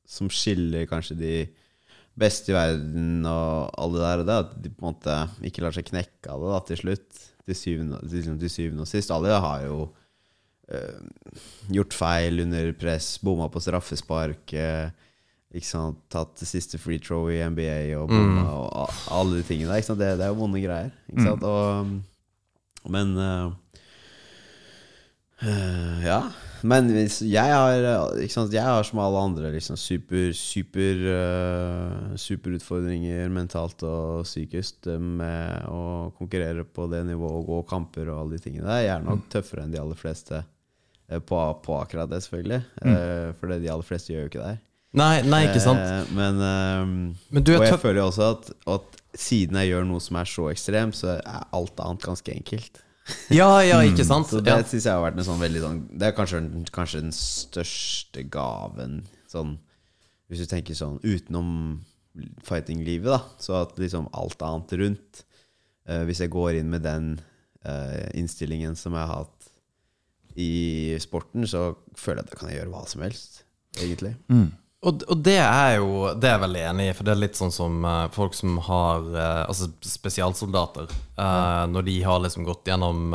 Som skiller kanskje de beste i verden og alle der, og det at de på en måte ikke lar seg knekke av det da, til slutt. Til syvende, til, liksom, til syvende og sist. Alle har jo øh, gjort feil under press, bomma på straffespark. øh, ikke sant, Tatt det siste free throw i NBA og mm. og alle de tingene der. Ikke sant? Det, det er jo vonde greier. Ikke sant? Og, men uh, Ja. Men jeg har sant? Jeg har som alle andre liksom super, super uh, superutfordringer mentalt og psykisk med å konkurrere på det nivået og gå kamper og alle de tingene der. Jeg er nok tøffere enn de aller fleste på, på akkurat det, selvfølgelig. Eh, for det de aller fleste gjør jo ikke det her. Nei, nei, ikke sant? Eh, men ehm, Men du er Og jeg tøff- føler jo også at, at siden jeg gjør noe som er så ekstremt, så er alt annet ganske enkelt. Ja, ja, ikke sant? Så det Ja. synes jeg har vært en sånn veldig sånn Det er kanskje, kanskje den største gaven sånn Hvis du tenker sånn utenom fighting-livet, da. Så at liksom alt annet rundt uh, Hvis jeg går inn med den uh, innstillingen som jeg har hatt i sporten, så føler jeg at jeg kan gjøre hva som helst, egentlig. Og, og det er jo Det er jeg veldig enig i, for det er litt sånn som uh, folk som har uh, Altså spesialsoldater. eh, Når de har liksom gått gjennom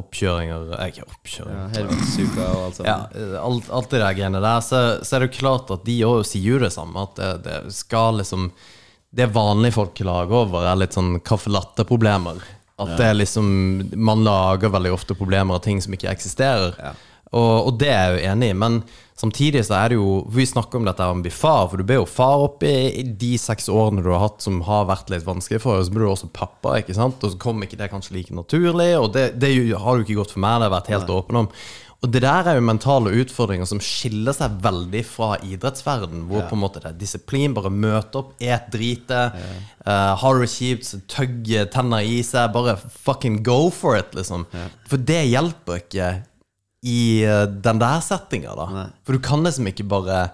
oppkjøringer Ikke oppkjøringer. Ja, og alt Ja, sånt. eh, alt, alt det der greiene der, så, så er det jo klart at de òg sier jo det samme. At det, det skal liksom Det vanlige folk klager over, er litt sånn caffè latte-problemer. At det er liksom Man lager veldig ofte problemer av ting som ikke eksisterer. Ja. Og, og det er jeg jo enig i, men samtidig så er det jo Vi snakker om dette med å bli far, for du ble jo far opp i, de seks årene du har hatt som har vært litt vanskelig for deg. Så ble du også pappa, ikke sant? og så kom ikke det kanskje like naturlig. Og det, det har jo ikke gått for meg, det har jeg vært helt åpen om. Og det der er jo mentale utfordringer som skiller seg veldig fra idrettsverden, hvor på en måte det er disiplin, bare møte opp, et drite, eh, har du det kjipt, så tøgg tenner i seg, bare fucking go for it, liksom. For det hjelper ikke i eh, den der settinga, da. Nei. For du kan liksom ikke bare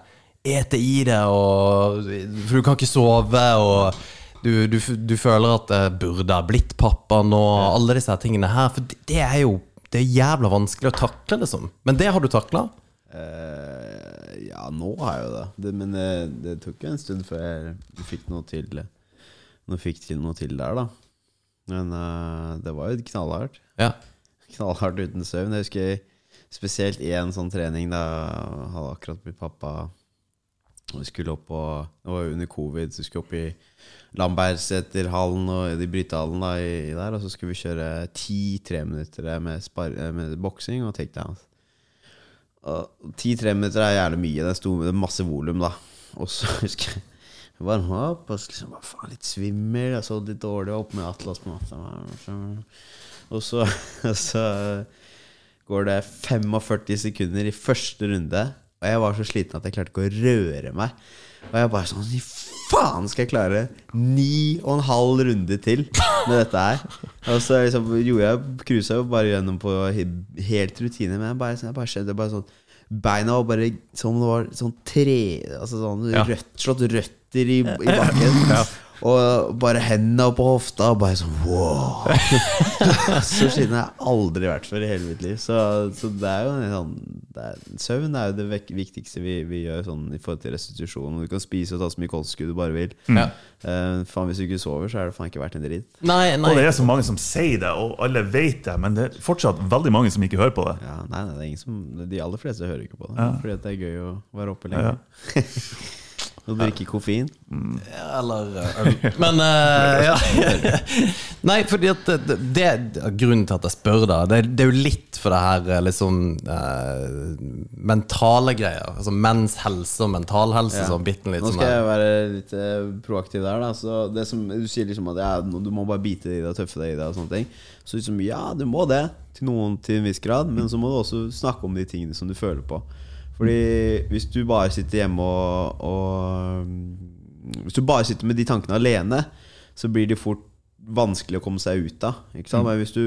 ete i det, og For du kan ikke sove, og du, du, du føler at jeg burde ha blitt pappa nå, alle disse tingene her. For det, det er jo Det er jævla vanskelig å takle, liksom. Men det har du takla? Uh, ja, nå har jeg jo det. det men det, det tok en stund før jeg fikk noe til Nå fikk til noe til der, da. Men uh, det var jo knallhardt. Ja. Knallhardt uten søvn. Jeg husker spesielt én sånn trening da hadde akkurat blitt pappa Og vi skulle opp og, Det var jo under covid, så vi skulle opp i Lambertseterhallen og i Brytehallen da, i. Og så skulle vi kjøre ti treminuttere med, med boksing og takedowns. Ti treminutter er gjerne mye. Det er, det er masse volum, da. Og så husker jeg varma opp, og liksom faen, litt svimmel. Jeg så litt dårlig opp med Atlas på natta. Og så, og så går det 45 sekunder i første runde, og jeg var så sliten at jeg klarte ikke å røre meg. Og jeg bare sånn faen, skal jeg klare ni og en halv runde til med dette her? Og så liksom gjorde jeg cruisa jo bare gjennom på helt rutine, men jeg bare, jeg bare skjedde bare sånn Beina var bare som om det var sånn tre Altså sånn Ja. rødt, slått røtter i, i bakken. Og bare hendene opp på hofta, og bare sånn wow. så sliten har jeg aldri vært før i hele mitt liv. Så, så det er jo en sånn det er, Søvn er jo det viktigste vi, vi gjør sånn i forhold til restitusjon. Du kan spise og ta så mye kosttilskudd du bare vil. Ja. Uh, faen, hvis du ikke sover, så er det faen ikke verdt en dritt. Nei, nei. Og det er så mange som sier det, og alle vet det, men det er fortsatt veldig mange som ikke hører på det. Ja, nei, nei, det er ingen som De aller fleste hører ikke på det. Ja. Fordi at det er gøy å være oppe Ja. og drikke koffein. Eller eh, øl. Men uh, ja. Nei, fordi at det, det, Grunnen til at jeg spør, da, det, det er jo litt for det her eh, liksom uh, mentale greier. Altså menns helse og mental helse. Ja. Sånn litt Nå skal jeg være litt uh, proaktiv der. Da. Så det som Du sier liksom at ja, du må bare bite deg i det og tøffe deg i det. Og sånne ting Så liksom, ja, du må det til noen til en viss grad, men så må du også snakke om de tingene som du føler på. Fordi hvis du bare sitter hjemme og, og Hvis du bare sitter med de tankene alene, så blir det fort vanskelig å komme seg ut av. Ikke sant? Men hvis du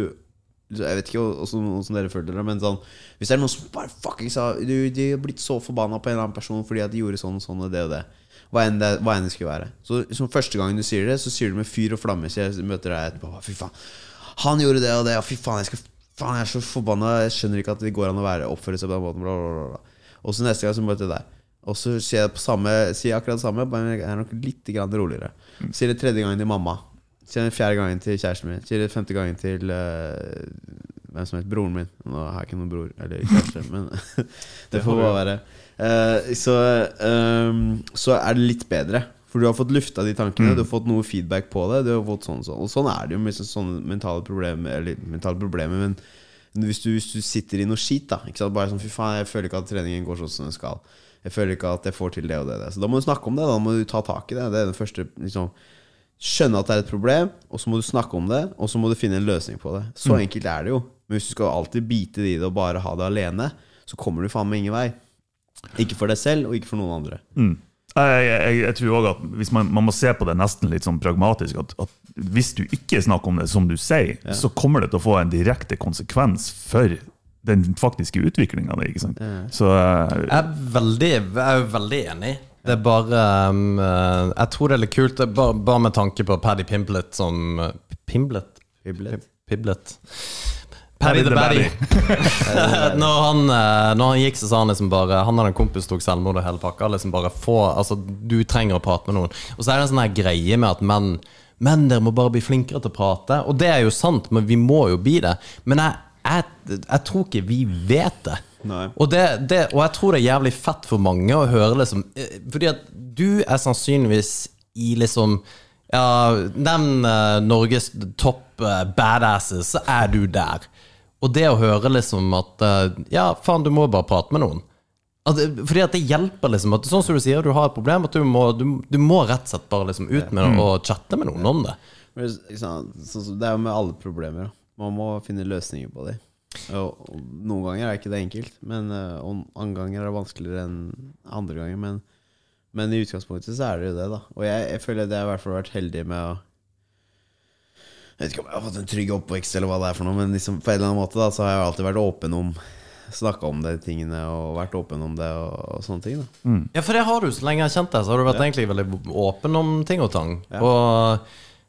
jeg vet ikke hvordan dere føler det, men sånn hvis det er noen som bare fucking sa du, De har blitt så forbanna på en eller annen person fordi at de gjorde sånn og sånn og det og det. Hva enn det, hva enn det skulle være. Så som Første gangen du sier det, så sier du med fyr og flamme. Så jeg møter deg etterpå. Fy faen, han gjorde det og det, og fy faen, jeg skal Faen, jeg er så forbanna. Jeg skjønner ikke at det går an å være oppføre seg på den måten. Bla, bla, bla. Og så neste gang så møter jeg deg. Og så sier jeg, på samme, sier jeg akkurat det samme, bare jeg er nok litt grann roligere. Sier det tredje gangen til mamma. Sier det fjerde gangen til kjæresten min. Sier det femte gangen til uh, hvem som helst. Broren min. Nå har jeg ikke noen bror eller kjæreste, men det får bare være. Uh, så, um, så er det litt bedre. For du har fått lufta de tankene, du har fått noe feedback på det. Du har fått sånn, sånn. Og sånn er det jo med så- sånne mentale problemer. Eller mentale problemer Men hvis du, hvis du sitter i noe skit, da ikke sant? Bare sånn, fy faen, jeg føler ikke at treningen går sånn som den skal. Jeg føler ikke at jeg får til det og det. det. Så da må du snakke om det. Da må du ta tak i det. Det er det første liksom, Skjønne at det er et problem, og så må du snakke om det, og så må du finne en løsning på det. Så enkelt er det jo. Men hvis du skal alltid bite det i det og bare ha det alene, så kommer du faen meg ingen vei. Ikke for deg selv, og ikke for noen andre. Mm. Jeg, jeg, jeg tror også at hvis man, man må se på det nesten litt sånn pragmatisk. At, at Hvis du ikke snakker om det, som du sier, så kommer det til å få en direkte konsekvens for den faktiske utviklinga di. Så eh, Jeg er veldig, jeg er veldig enig. Det er bare um, eh, Jeg tror det er litt kult, det er bare, bare med tanke på Paddy Pimblet som uh, Pimblet? Piblet. Piblet. Paddy the Baddy. når, han, eh, når han gikk, så sa han liksom bare Han hadde en kompis tok selvmord og hele pakka. Liksom bare få Altså, du trenger å prate med noen. Og så er det en sånn her greie med at menn Menn, dere må bare bli flinkere til å prate. Og det er jo sant, men vi må jo bli det. Men jeg, jeg, jeg tror ikke vi vet det. Og, det, det, og jeg tror det er jævlig fett for mange å høre liksom eh, Fordi at du er sannsynligvis i liksom Ja, nevn uh, Norges topp uh, badasses, så er du der. Og det å høre liksom at uh, Ja, faen, du må bare prate med noen. At, fordi at det hjelper liksom at, Sånn som du sier, du har et problem, at du må, du, du må rett og slett bare liksom ut med det og chatte med noen om det. Sånn Det er jo med alle problemer. Man må finne løsninger på dem. Noen ganger er ikke det enkelt, men eh, og andre ganger er det vanskeligere enn andre ganger. Men, men i utgangspunktet så er det jo det, da. Og jeg, jeg føler at jeg i hvert fall vært heldig med å Jeg vet ikke om jeg har fått en trygg oppvekst, eller hva det er for noe, men liksom på en eller annen måte da Så har jeg alltid vært åpen om Snakka om de tingene og vært åpen om det og, og sånne ting. da Ja, for det har du. Så lenge jeg har kjent deg, så har du vært egentlig veldig åpen om ting og tang. Ja. Og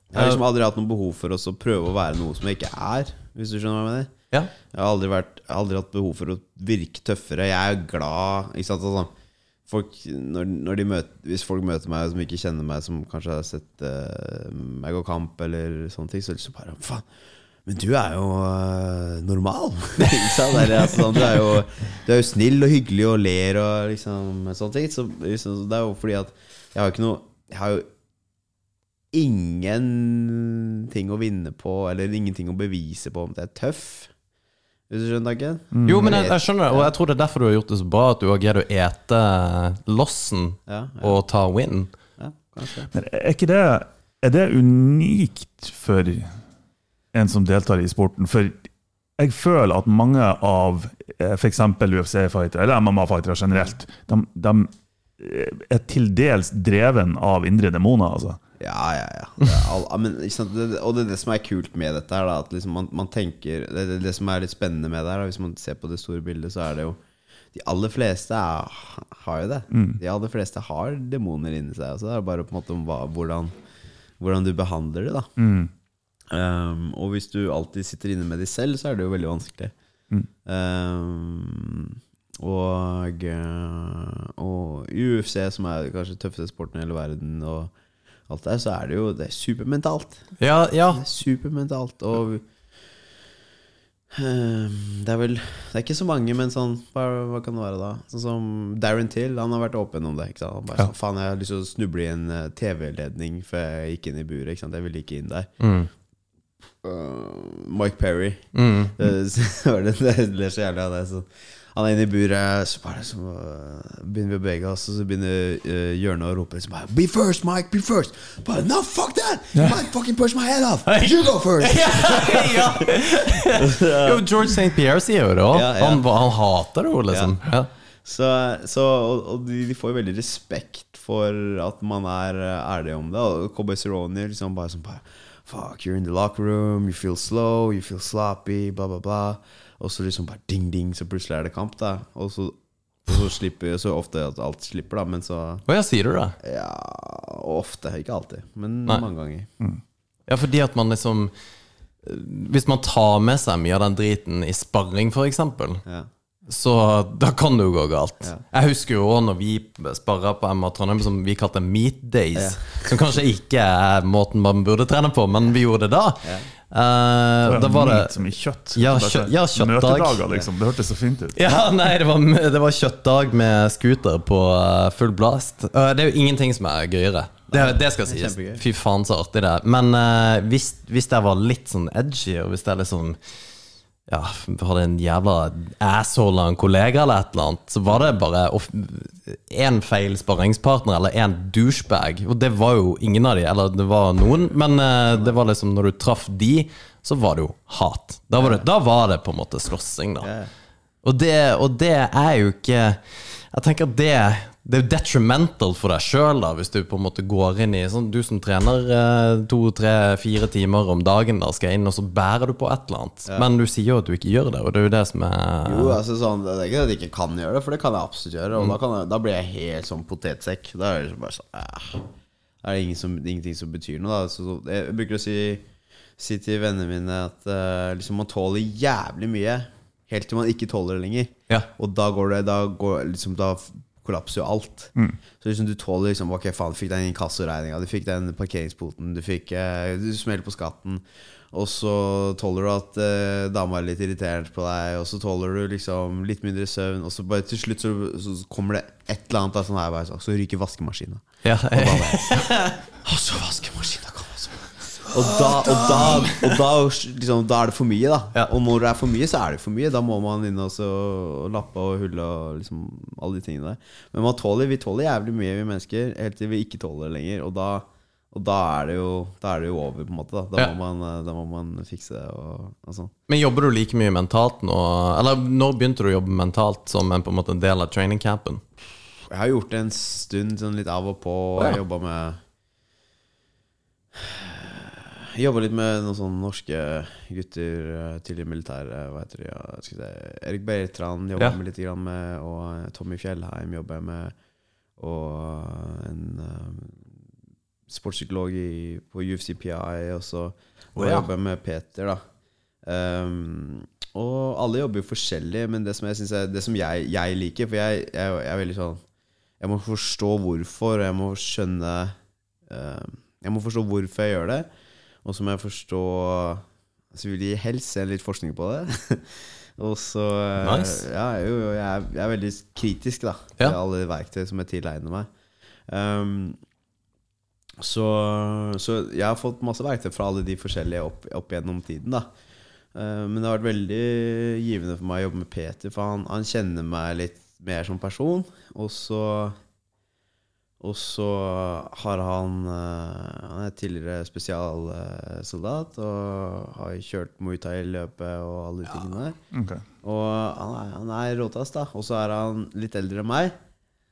Jeg har liksom aldri hatt noe behov for å prøve å være noe som jeg ikke er, hvis du skjønner hva jeg mener. ja. Jeg har aldri, vært, aldri hatt behov for å virke tøffere. Jeg er glad ikke sant? Altså, folk, når, når de møter, Hvis folk møter meg som ikke kjenner meg, som kanskje har sett uh, meg gå kamp, eller sånne ting, så er det liksom bare Faen, Men du er jo øh, normal. Ikke sant? Det altså, sånn, du, er jo, du er jo snill og hyggelig og ler og liksom sånne ting. Så, liksom, det er jo fordi at jeg har jo ikke noe Jeg har jo ingenting å vinne på, eller ingenting å bevise på om det er tøff. Hvis du skjønner tanken? Jo, men jeg, jeg skjønner det, og jeg tror det er derfor du har gjort det så bra, at du har greid å ete lossen Ja, ja, og ta win. ja. Men er ikke det Er det unikt for en som deltar i sporten? For jeg føler at mange av f.eks. UFC-fightere, eller MMA-fightere generelt, de, de er til dels dreven av indre demoner. altså. Ja, ja, ja. All, men, og det er det som er kult med dette her, da, at liksom man, man tenker det, det, det som er litt spennende med det her, da, hvis man ser på det store bildet, så er det jo De aller fleste er, har jo det. De aller fleste har demoner inni seg. Altså, det er bare på en måte om hva, hvordan, hvordan du behandler det, da. Um, og hvis du alltid sitter inne med de selv, så er det jo veldig vanskelig. Um, og, eh, og i UFC, som er kanskje tøffeste sporten i hele verden, og alt der, så er det jo det er supermentalt. Ja, ja. Det er supermentalt. Og ehm, det er vel Det er ikke så mange, men sånn hva, hva kan det være da? Sånn som Darren Till, han har vært åpen om det. Ikke sant? Han bare sånn, Faen, jeg har lyst til å snuble i en eh, TV-ledning før jeg gikk inn i buret. Ikke sant? Jeg ville ikke inn der. Mm. Uh, Mike Perry. Mm. Eh, det, det så jævlig av det. Så han er inne i buret, så bare så uh, begynner vi å bevege oss, og så begynner uh, hjørnet å rope bare, Be first, Mike! Be first! Bare, no, fuck that! Yeah. Mike fucking push my head off! You go first! ja. Jo, George St. Pierre sier jo det òg. Ja, ja. han, han hater det jo, liksom. Ja. Så, så, og, og de, de får jo veldig respekt for at man er ærlig om det. Og Cowboy Cerrone liksom bare sånn bare Fuck, you're in the locker room, you feel slow, you feel sloppy, bla, bla, bla. Og så liksom bare ding, ding, så plutselig er det kamp, da. Og så, og så slipper Så ofte at alt slipper, da, men så Å ja, sier du det? Ja, ofte. Ikke alltid, men Nei. mange ganger. Ja, fordi at man liksom Hvis man tar med seg mye av den driten i sparring, for eksempel, Ja. Så da kan det jo gå galt. Ja. Jeg husker jo òg når vi sparra på MA Trondheim, som vi kalte meat days. Som kanskje ikke er måten man burde trene på, men vi gjorde det da. Eh, da var det Meat som i kjøtt. Ja, kjø- ja, kjøttdag. Møtedager, liksom. Det hørtes så fint ut. Ja, nei, det var, det var kjøttdag med scooter på eh, full blast. Uh, det er jo ingenting som er gøyere. Det, det skal Det sies. Fy faen, så artig det er. Men uh, hvis, hvis det var litt sånn edgy, og hvis det er litt sånn ja, hadde en jævla asshole av en kollega eller et eller annet, så var det bare én feil sparringspartner eller én douchebag. Og det var jo ingen av de, eller det var noen, men eh, det var liksom når du traff de, så var det jo hat. Da var det, da var det på en måte slåssing, da. Og det, og det er jo ikke Jeg tenker at det, det er detrimental for deg sjøl, hvis du på en måte går inn i sånn, Du som trener eh, to, tre, fire timer om dagen, da skal inn, og så bærer du på et eller annet. Men du sier jo at du ikke gjør det, og det er jo det som er Jo, altså sånn, Det er ikke at jeg ikke kan gjøre det, for det kan jeg absolutt gjøre. Og da, kan jeg, da blir jeg helt sånn potetsekk. Da er det liksom bare sånn eh, Da er det ingen som, ingenting som betyr noe. Da. Så, jeg bruker å si, si til vennene mine at eh, liksom man tåler jævlig mye helt til man ikke tåler det lenger. Ja. Og da går det Da, går, liksom, da kollapser jo alt. Så liksom du tåler liksom Ok, faen, du fikk den inkassoregninga, du fikk den parkeringsboten, du fikk eh, Du smeller på skatten. Og så tåler du at eh, dama er litt irritert på deg, og så tåler du liksom litt mindre søvn, og så bare til slutt så, så kommer det et eller annet da, sånn her, bare, så, ryker vaskemaskina. ja. Og så vaskemaskina. Og da, og da, og da, liksom, da er det for mye, da. Ja. Og når det er for mye, så er det for mye. Da må man inn og så lappe og hulle og liksom alle de tingene der. Men man tåler, vi tåler jævlig mye, vi mennesker, helt til vi ikke tåler det lenger. Og da, og da, er, det jo, da er det jo over, på en måte. Da, da, Ja. må, man, eh, da må man fikse det og, og sånn. Men jobber du like mye mentalt nå? Eller når begynte du å jobbe mentalt som en, på en måte en del av trainingcampen? Jeg har gjort det en stund, sånn litt av og på. og Ja. Jeg jobba med Jeg jobba litt med noen sånne norske gutter til tidligere militære. Hva heter de? Ja, vi. Erik Bertrand jobber Ja. jeg med litt med, og eh, Tommy Fjellheim jobber jeg med. Og en um, sportspsykolog i- på UFCPI og så og jeg ja. jobber med Peter, da. Um, og alle jobber jo forskjellig, men det som jeg, er, det som jeg, jeg liker For jeg, jeg er veldig sånn Jeg må forstå hvorfor, og jeg må skjønne um, Jeg må forstå hvorfor jeg gjør det. Og så må jeg forstå så vil de helst se litt forskning på det. og så eh, Nice. Ja, jo, jo, jeg, er, jeg er veldig kritisk da til Ja. alle verktøy som jeg tilegner meg. Um, så, så jeg har fått masse verktøy fra alle de forskjellige opp, opp gjennom tiden. da uh, Men det har vært veldig givende for meg å jobbe med Peter, for han, han kjenner meg litt mer som person. Og så Og så har han eh, Han er tidligere spesialsoldat og har kjørt Muay Thai-løpet og alle de tingene der. Okay. Og han er, han er råtass, da. Og så er han litt eldre enn meg.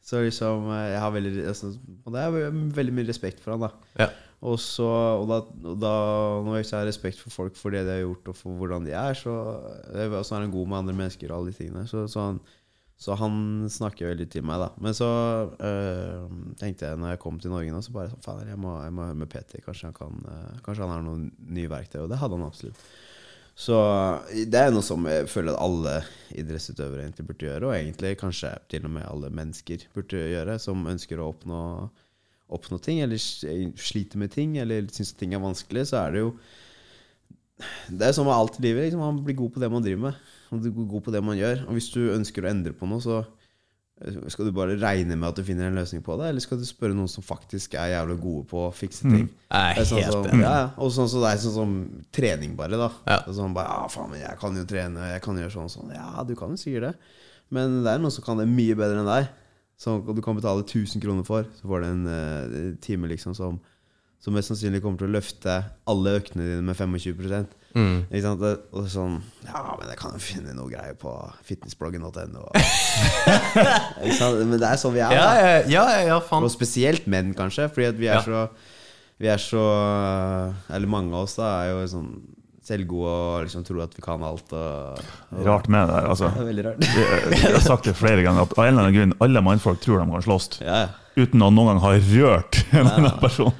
Så liksom eh, jeg har veldig altså, Og det er veldig mye respekt for han, da. Ja. Og så, og da, og da Når jeg ikke har respekt for folk for det de har gjort, og for hvordan de er, så, så er han god med andre mennesker og alle de tingene. Så, så, han, så han snakker veldig til meg, da. Men så øh, tenkte jeg når jeg kom til Norge nå, så bare sånn Faen, jeg, må- jeg må høre med Peter. Kanskje han, kan, øh, kanskje han har noen nye verktøy. Og det hadde han absolutt. Så det er noe som jeg føler at alle idrettsutøvere egentlig burde gjøre, og egentlig kanskje til og med alle mennesker burde gjøre, som ønsker å oppnå, oppnå ting, eller sliter med ting, eller syns ting er vanskelig, så er det jo Det er sånn med alt i livet. Liksom, man blir god på det man driver med. Man blir god på det man gjør. Og hvis du ønsker å endre på noe, så eh, skal du bare regne med at du finner en løsning på det, eller skal du spørre noen som faktisk er jævlig gode på å fikse ting? Er er sånn helt som, ja, og sånn som det er sånn som trening, bare. da Ja. Sånn bare, ah, faen, men Jeg kan jo trene, jeg kan gjøre sånn og sånn. Ja, du kan jo sikkert det. Men det er noen som kan det mye bedre enn deg. Som du kan betale 1000 kroner for. Så får du en uh, time liksom som som mest sannsynlig kommer til å løfte alle øktene dine med 25 Mm. Ikke sant? Og sånn Ja, men jeg kan jo finne noe greier på fitnessbloggen.no. Men det er sånn vi er. Ja, ja, ja, ja, faen. Og spesielt menn, kanskje. Fordi at vi er Ja. så Vi er så Eller mange av oss da er jo sånn selvgode og liksom tror at vi kan alt. Og, og Rart med det der. Altså. Det er veldig rart. Jeg har sagt det flere ganger, at av en eller annen grunn alle mannfolk tror de kan slåss. Ja, ja. Uten å noen gang ha rørt en annen person.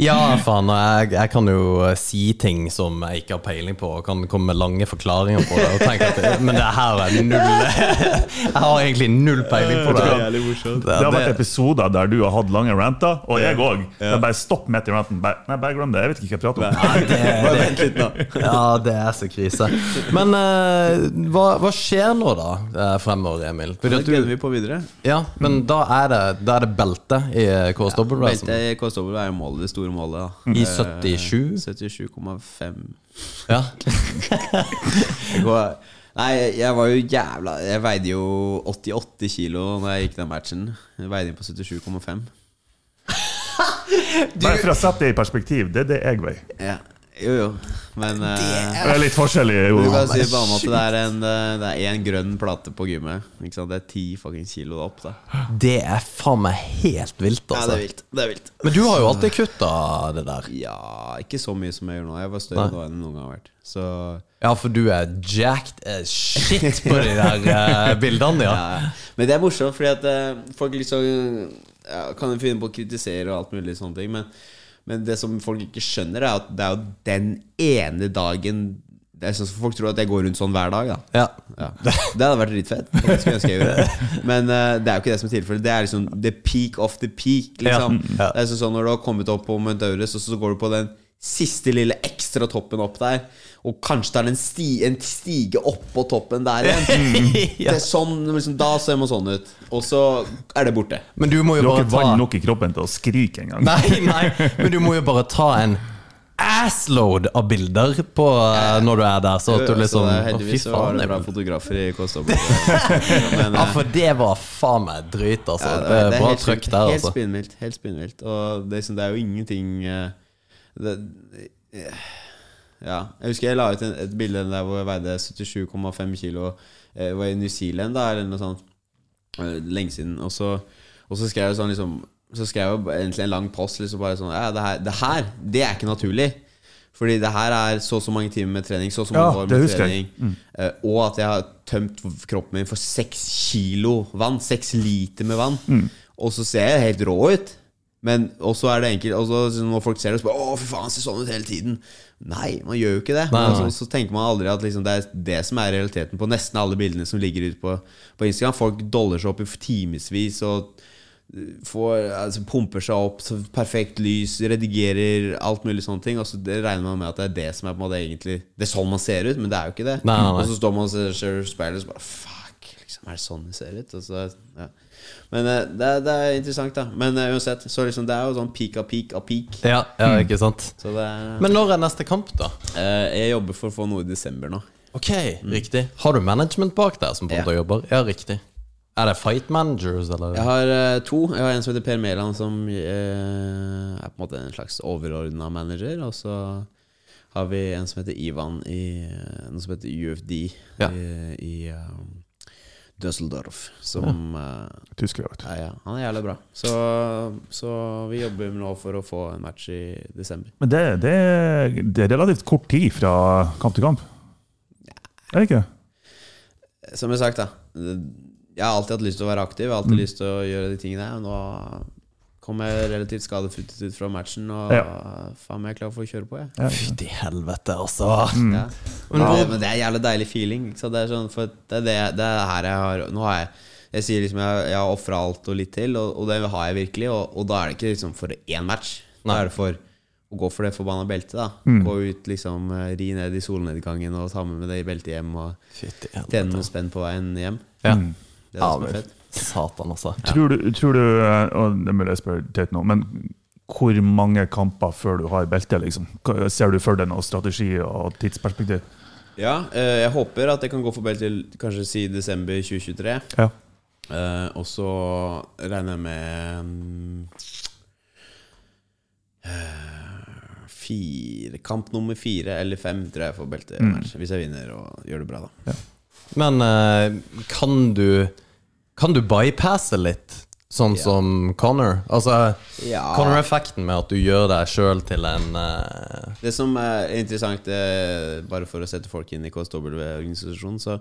Ja, faen. og Jeg, jeg kan jo eh, si ting som jeg ikke har peiling på, og kan komme med lange forklaringer på det. Og tenke at det, Men det her er null Jeg har egentlig null peiling på det. Det. Det har vært episoder der du har hatt lange ranter, og jeg òg. Bare stopp midt i ranten. Bare, nei, bare glem det. Jeg vet ikke hva jeg prater om. Bare vent litt, da. Ja, det er så krise. Men uh, hva, hva skjer nå, da, eh, fremover, Emil? Fordi at gunner du, vi på videre. ja, men da er det, da er det belte i KSW? Ja, belte i KSW er jo målet, det store målet. da I Eh, 77? 77,5 Ja. Går- Nei, jeg var jo jævla Jeg veide jo 88 kilo Når jeg gikk den matchen. Jeg veide inn på 77,5. Bare for å sette det i perspektiv, det er det jeg veier. Ja. Jo, jo. Men eh, Det er litt forskjellig. du kan si på en annen måte det er en Det er grønn plate på gymmet. Ikke sant? Det er ti fucking kilo opp. da Det er faen meg helt vilt, Ja, altså. det er vilt. Det er vilt. Men du har jo alltid kutta det der. Ja, ikke så mye som jeg gjør nå. Jeg var større nå enn noen gang har vært. Så Ja, for du er jacked as shit på de der eh, bildene, ja. ja. ja. Men det er morsomt, fordi at eh, folk liksom ja, Kan finne på å kritisere og alt mulig sånne ting, men, men det som folk ikke skjønner, er at det er jo den ene dagen det er sånn, Folk tror at jeg går rundt sånn hver dag. da ja. ja. Det hadde vært dritfett. Men uh, det er jo ikke det som er tilfellet. Det er liksom the peak of the peak. Liksom. Ja. Det er sånn, sånn Når du har kommet opp på Mount Everest, og så går du på den siste lille ekstra toppen opp der, og kanskje det er en, sti, en stige oppå toppen der igjen. Det er sånn, liksom, Da ser man sånn ut. Og så er det borte. Men du må Du jo har bare ikke vann nok i kroppen til å skrike engang. Nei, nei, men du må jo bare ta en assload av bilder på eh, når du er der, så at du liksom det er Å, fy heldigvis var faen. det bra fotografer i KSW. Ja, eh, for det var faen meg drøyt, altså. Ja, det, er bra helt trøkk spinnvilt. der, Helt altså. spinnvilt. Helt spinnvilt. Og det, liksom- det er jo ingenting eh, det, eh, Ja. Jeg husker jeg la ut en, et bilde der hvor jeg veide 77,5 kilo. Jeg var i New Zealand da, eller noe sånt. eh, Lenge siden. Og så, og så skrev jeg sånn liksom Så skrev jeg egentlig en lang post liksom bare sånn Ja, det her, det her, det er ikke naturlig. Fordi det her er så og så mange timer med trening, så og så mange Ja, år med trening. Mm. og at jeg har tømt kroppen min for seks kilo vann. Seks liter med vann. Og så ser jeg helt rå ut. Men også er det enkelt også Når folk ser det, så bare Å, fy faen, han ser sånn ut hele tiden. Nei, man gjør jo ikke det. Nei, nei. så, så tenker man aldri at liksom det er det som er realiteten på nesten alle bildene som ligger ute på, på Instagram. Folk doller seg opp i timevis og får, altså, pumper seg opp, så perfekt lys, redigerer alt mulig sånne ting. Og så det regner man med at det er det som er på en måte egentlig Det er sånn man ser ut, men det er jo ikke det. Nei. Og så står man og ser- ser i speilet og så bare Fuck, liksom, er det sånn det ser ut? Og så, ja. Men eh, det, er- det er interessant, da. Men eh, uansett, så liksom, det er jo sånn peak av peak av peak. Ja, ja, ikke sant? Så det er, Men når er neste kamp, da? eh, Jeg jobber for å få noe i desember nå. Ok, riktig. Har du management bak der som på en Ja. jobber? Ja, riktig. Er det fight managers, eller? Jeg har uh, to. Jeg har en som heter Per Mæland, som uh, er på en måte en slags overordna manager. Og så har vi en som heter Ivan i noe som heter UFD Ja. i, i um, Düsseldorf. Som ja. Tyskere, vet du. ja, ja, han er jævlig bra. Så, så vi jobber nå for å få en match i desember. Men det, det, det er relativt kort tid fra kamp til kamp. Ja. Er det ikke? Som jeg har sagt, da. Jeg har alltid hatt lyst til å være aktiv. Jeg har alltid Mm. lyst til å gjøre de tingene og Nå kom jeg relativt skadefritt ut fra matchen, og Ja. faen meg klar for å kjøre på, jeg. Ja. Fytti helvete, altså. Ja. Men det, men det er en jævlig deilig feeling. Ikke sant? Det er sånn, for det er, det, det er her jeg har Nå har jeg Jeg sier liksom jeg, jeg har ofra alt og litt til, og, og det har jeg virkelig. Og, og da er det ikke liksom for én match. Da er det for å gå for det forbanna beltet. da Gå ut, liksom eh, ri ned i solnedgangen og ta med det i beltet hjem. Og tjene noe spenn på veien hjem. Ja. Det er det Ja, som er men fett. Satan, altså. Tror du, tror du eh, Og det må jeg spør teit nå, men hvor mange kamper før du har belte? Liksom? Ser du for deg noe strategi og tidsperspektiv? Ja, eh, jeg håper at jeg kan gå for belte til kanskje si desember 2023. Ja. Eh, og så regner jeg med eh, fire, Kamp nummer fire eller fem tror jeg får belte Mm. hvis jeg vinner og gjør det bra, da. Men eh, kan du Kan du bypasse litt, sånn Ja. som Connor? Altså, Ja. Connor-effekten med at du gjør deg sjøl til en uh... Det som er interessant, er, bare for å sette folk inn i KSW-organisasjonen, så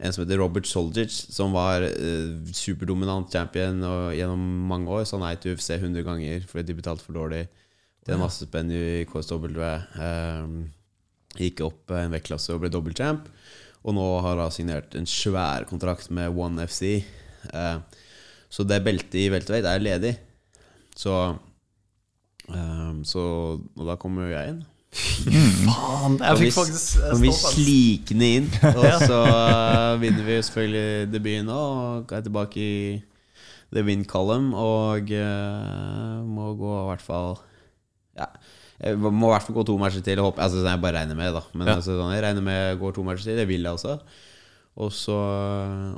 en som heter Robert Soldic, som var uh, superdominant champion og gjennom mange år, sa nei til UFC 100 ganger fordi de betalte for dårlig. Det er masse spenn i KSW. Um, gikk opp en vektklasse og ble dobbeltchamp. Og nå har han signert en svær kontrakt med One FC. Eh, så det beltet i welterweight er ledig. Så eh, Så Og da kommer jo jeg inn. Fy Faen! Jeg fikk faktisk kan vi står inn, og så uh, vinner vi selvfølgelig debuten nå. Og er tilbake i the win column og uh, må gå i hvert fall Ja. Jeg må i hvert fall gå to matcher til. Håper, altså, jeg bare regner med, da. Men Ja. altså, sånn, jeg regner med å går to matcher til. Det vil jeg også. Og så,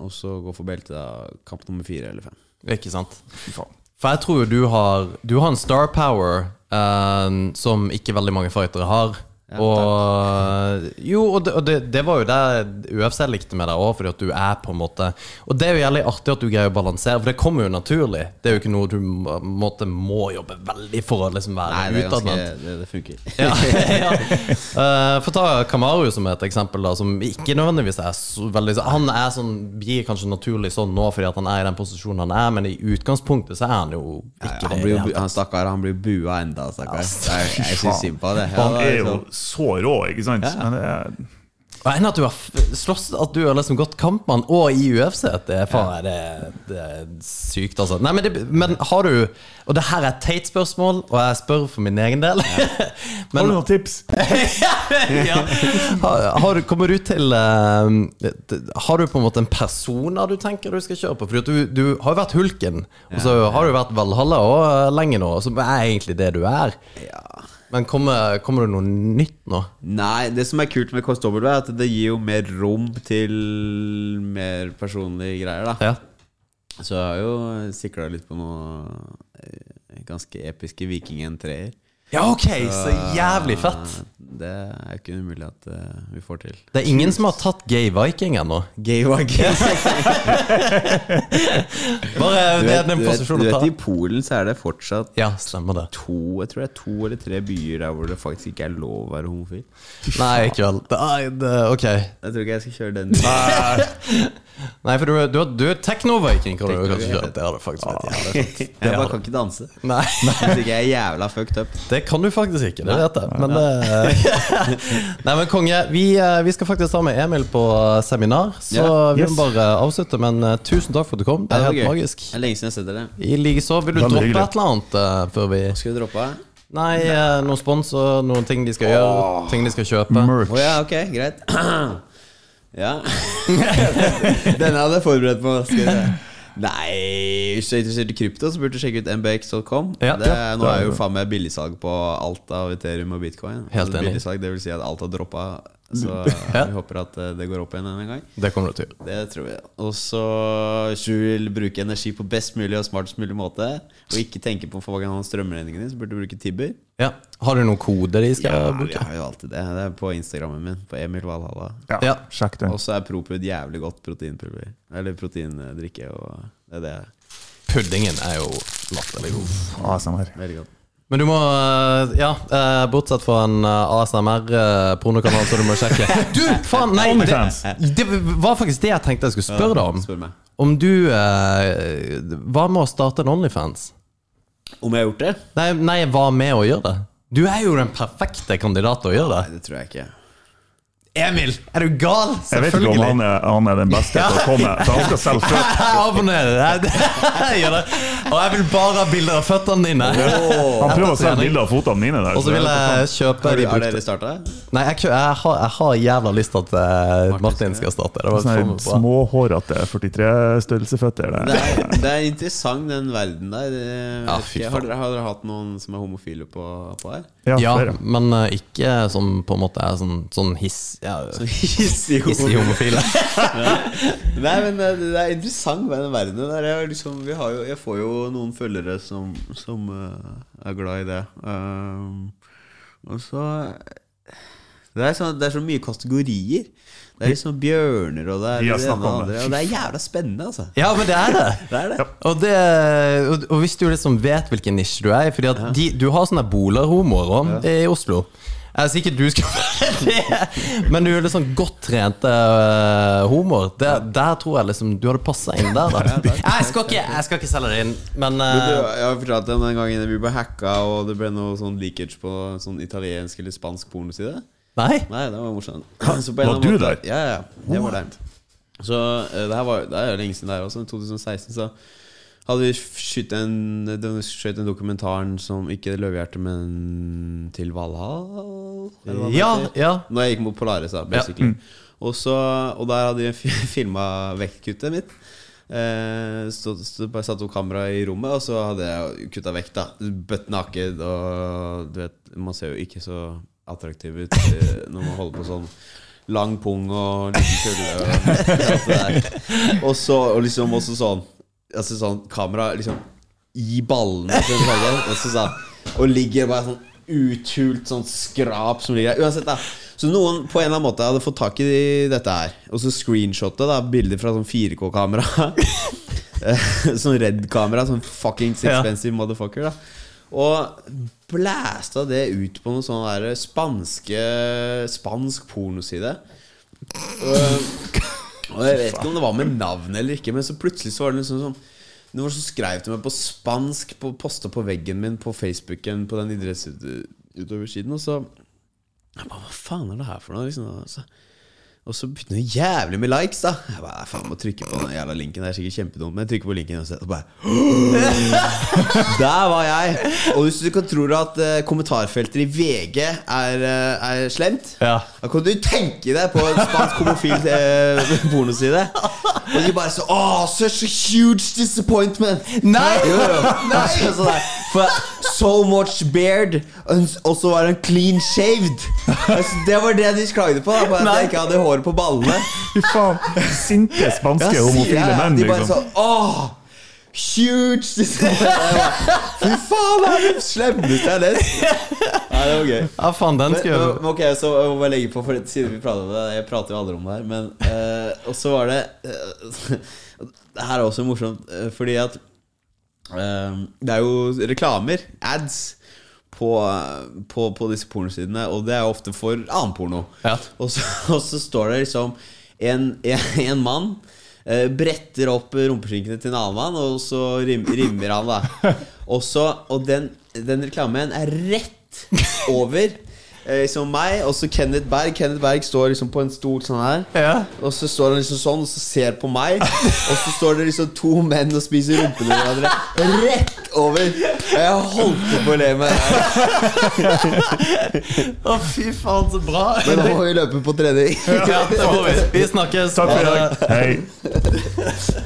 og så gå for beltet da, kamp nummer fire eller fem. Ikke sant? For jeg tror jo du har Du har en star power eh, som ikke veldig mange fightere har. Ja, og Jo, og, det, og det, det var jo det UFC likte med deg òg, fordi at du er på en måte Og det er jo jævlig artig at du greier å balansere, for det kommer jo naturlig. Det er jo ikke noe du må, måte, må jobbe veldig for å liksom være Nei, det ganske utadvendt. Det, det funker. Ja, ja. Uh, for ta Kamaru som et eksempel, da, som ikke nødvendigvis er så veldig Han er sånn, blir kanskje naturlig sånn nå fordi at han er i den posisjonen han er, men i utgangspunktet så er han jo ikke han det. i blir det jo, han stakkar, han blir bua enda, stakkar. Ja, jeg jeg syns synd på det. Ja, Han er jo så rå, ikke sant? Ja. Men det er, Og enn at du har slåss At du har liksom gått kampmann og i UFC. Det er faen det, det er sykt, altså. Nei, men, det, men har du Og det her er et teit spørsmål, og jeg spør for min egen del. har du noen tips? ja. har, har kommer du til uh, Har du på en måte en persona du tenker du skal kjøre på? For du, du har jo vært Hulken, og så har du vært Valhalla og lenge nå, som er egentlig det du er. ja. Men kommer, kommer det noe nytt nå? Nei, det som er kult med KSW, er at det gir jo mer rom til mer personlige greier, da. Ja. Så jeg har jo sikla litt på noe eh, ganske episke Viking N3-er. Ja, ok, så jævlig fett. Det er ikke umulig at uh, vi får til. Det er ingen som har tatt Gay Viking ennå. Gay Viking. Bare Du det er vet, den du vet, posisjonen du vet. I Polen så er det fortsatt Ja, stemmer det. to Jeg tror det er to eller tre byer der hvor det faktisk ikke er lov å være homofil. Nei, ikke vel. Ok. Jeg tror ikke jeg skal kjøre den. Nei, for du, er- du, er- du er techno-viking, kan du kanskje vet. Det har du faktisk ah. jævlig fint. Jeg bare kan ikke danse. Nei, Hvis ikke jeg er jævla fucked up. det kan du faktisk ikke. Det vet jeg. Men det Nei, men konge, vi, eh, vi skal faktisk ta med Emil på seminar, så Ja. vi Yes. må bare avslutte. Men eh, tusen takk for at du kom. Det er helt det magisk. Det er lenge siden jeg har sett dere. I likeså. Vil du droppe hyggelig. et eller annet uh, før vi Skal vi droppe? Nei, eh, noen sponsor, noen ting de skal gjøre, ting de skal kjøpe. Merch. Oh, ja, ok, greit. ja. Denne hadde jeg forberedt på. Skal vi. Nei, hvis du er interessert i krypto, så burde du sjekke ut mbx.com. Ja. det er, nå Ja, er jo faen meg billigsalg på alt av Ethereum og bitcoin. Helt Altså, enig. Billigsalg, det vil si at alt har droppa. Så Ja. vi håper at eh, det går opp igjen en gang. Det kommer det til. Det tror vi. Og så vil bruke energi på best mulig og smartest mulig måte, og ikke tenke på for mange av din så burde du bruke Tibber. Ja. Har du noen koder de skal Ja, vi har jo alltid det. Det er på Instagrammen min, på Emil Valhalla. Ja, Ja. sjekk det. Og så er Propud jævlig godt proteinpulver. Eller proteindrikke. Og det er det. Puddingen er jo latterlig god. Awesome. Veldig godt. Men du må øh, Ja, øh, bortsett fra en ASMR-pornokanal som du må sjekke. Du, faen! Nei, det, det var faktisk det jeg tenkte jeg skulle spørre deg om. Spør meg. Om du Hva med å starte en Onlyfans? Om jeg har gjort det? Nei, nei, hva med å gjøre det? Du er jo den perfekte kandidat til å gjøre det. Nei, det. det tror jeg ikke. Emil, er du gal? Jeg vet ikke om han er, han er den beste til å komme, så han skal selv født. Det. Og jeg vil bare ha bilder av føttene dine. Han prøver å selge bilder av føttene mine der. Og så vil jeg kjøpe Har, de har brukte dere starta? Nei, jeg, jeg, jeg, har, jeg har jævla lyst til at eh, Martin skal starte. Det var Sånne faen småhårete 43-størrelsesføtter. Det Det. er, det er interessant, den verden der. Ja, fy faen. har, dere, har dere hatt noen som er homofile på, på her? Ja, Ja, men eh, ikke som på en måte er sånn, sånn hiss... Ja, så hissig homofile. Nei, men det, det er interessant med den verdenen der. Jeg, liksom, vi har jo, jeg får jo noen følgere som, som uh, er glad i det. Um, og så det er, så, det er så mye kategorier. Det er liksom bjørner, og det er det ene og andre. Og det er jævla spennende, altså. Ja, men det er det. Det er det. Og, det, og, og hvis du liksom vet hvilken nisje du er i de, du har sånne bolerhomoer òg i Oslo. Jeg er ikke du skal være det, men du er liksom godt trente uh, homoer. Der, der tror jeg liksom du hadde passa inn der. Da. Jeg skal ikke, jeg skal ikke selge det inn, men uh, du, eh, jeg har fortalt om den gangen vi ble hacka, og det ble noe sånn leakage på sånn italiensk eller spansk pornoside. Nei. Nei, det var morsomt. Så på en Var du måte- der? Ja, ja, jeg var der. Så uh, det her var Det er jo lenge siden der også. 2016 så hadde vi skutt en, skjøt en dokumentaren som ikke Løvehjerte, men til Valhall? Ja, ja. Når jeg gikk mot Polaris, da, basically. Og, så, og der hadde jeg filma vektkuttet mitt. Eh, så, så bare satte opp kamera i rommet, og så hadde jeg kutta vekk, da. Bøtt naked, og du vet, man ser jo ikke så attraktiv ut eh, når man holder på sånn lang pung og liten kulle og. Og så og liksom også sånn Altså sånn kamera liksom i ballene, til den fargen, og så sånn Og ligger bare sånn uthult sånn skrap som ligger der. Uansett, da. Så noen på en eller annen måte hadde fått tak i dette her. Og så screenshotet da bilder fra sånn 4K-kamera. sånn Red-kamera. Sånn fuckings Ja. expensive motherfucker. da Og blæsta det ut på noen sånn der spanske Spansk pornoside. Og, og jeg vet ikke om det var med navn eller ikke, men så plutselig så var det liksom sånn Noen som skrev til meg på spansk, på, posta på veggen min på Facebooken på den idrettsutøversiden, og så jeg bare, Hva faen er det her for noe? Liksom, og så, og så begynte det jævlig med likes, da. Jeg bare, faen, må trykke på den jævla linken. Det er sikkert kjempedumt, men jeg trykker på linken Og Og bare Der var jeg! Og hvis du kan tro at uh, kommentarfeltet i VG er, uh, er slemt, Ja. da kan du tenke deg på en spansk homofil uh, pornoside. Og de bare så Oh, such a huge disappointment! Nei! Jo, jo. Altså, Så, der, for so much beard, og så var han clean shaved. Altså, det var det de klagde på. Da, på at jeg ikke hadde hår på ballene. Fy faen. Sinte spanske Ja, homofile jeg. menn, De bare liksom. sånn Åh, huge Fy faen, det er det slemmeste jeg har lest. Nei, det var gøy. Ja, faen, den Men, skal jeg men, ok, så jeg må bare legge på For siden vi prater om det Jeg prater jo aldri om det her Men uh, Og så var det uh, Det her er også morsomt uh, Fordi at Det er jo reklamer Ads på, på, på disse pornosidene Og det er jo ofte for annen porno Ja. og, så, og så står det liksom En, en, en mann eh, bretter opp rumpeskinkene til en annen mann, og så rim, rimmer han, da. Og, så, og den, den reklamen er rett over liksom meg, og så Kenneth Berg. Kenneth Berg står liksom på en stol sånn her. Ja. Og så står han liksom sånn og så ser på meg. Og så står det liksom to menn og spiser rumpene hverandre rett over. Og jeg holdt på å le meg. Å, fy faen, så bra! Men nå må vi løpe på trening. Ja, det må vi. Vi snakkes. Takk for i dag. Hei.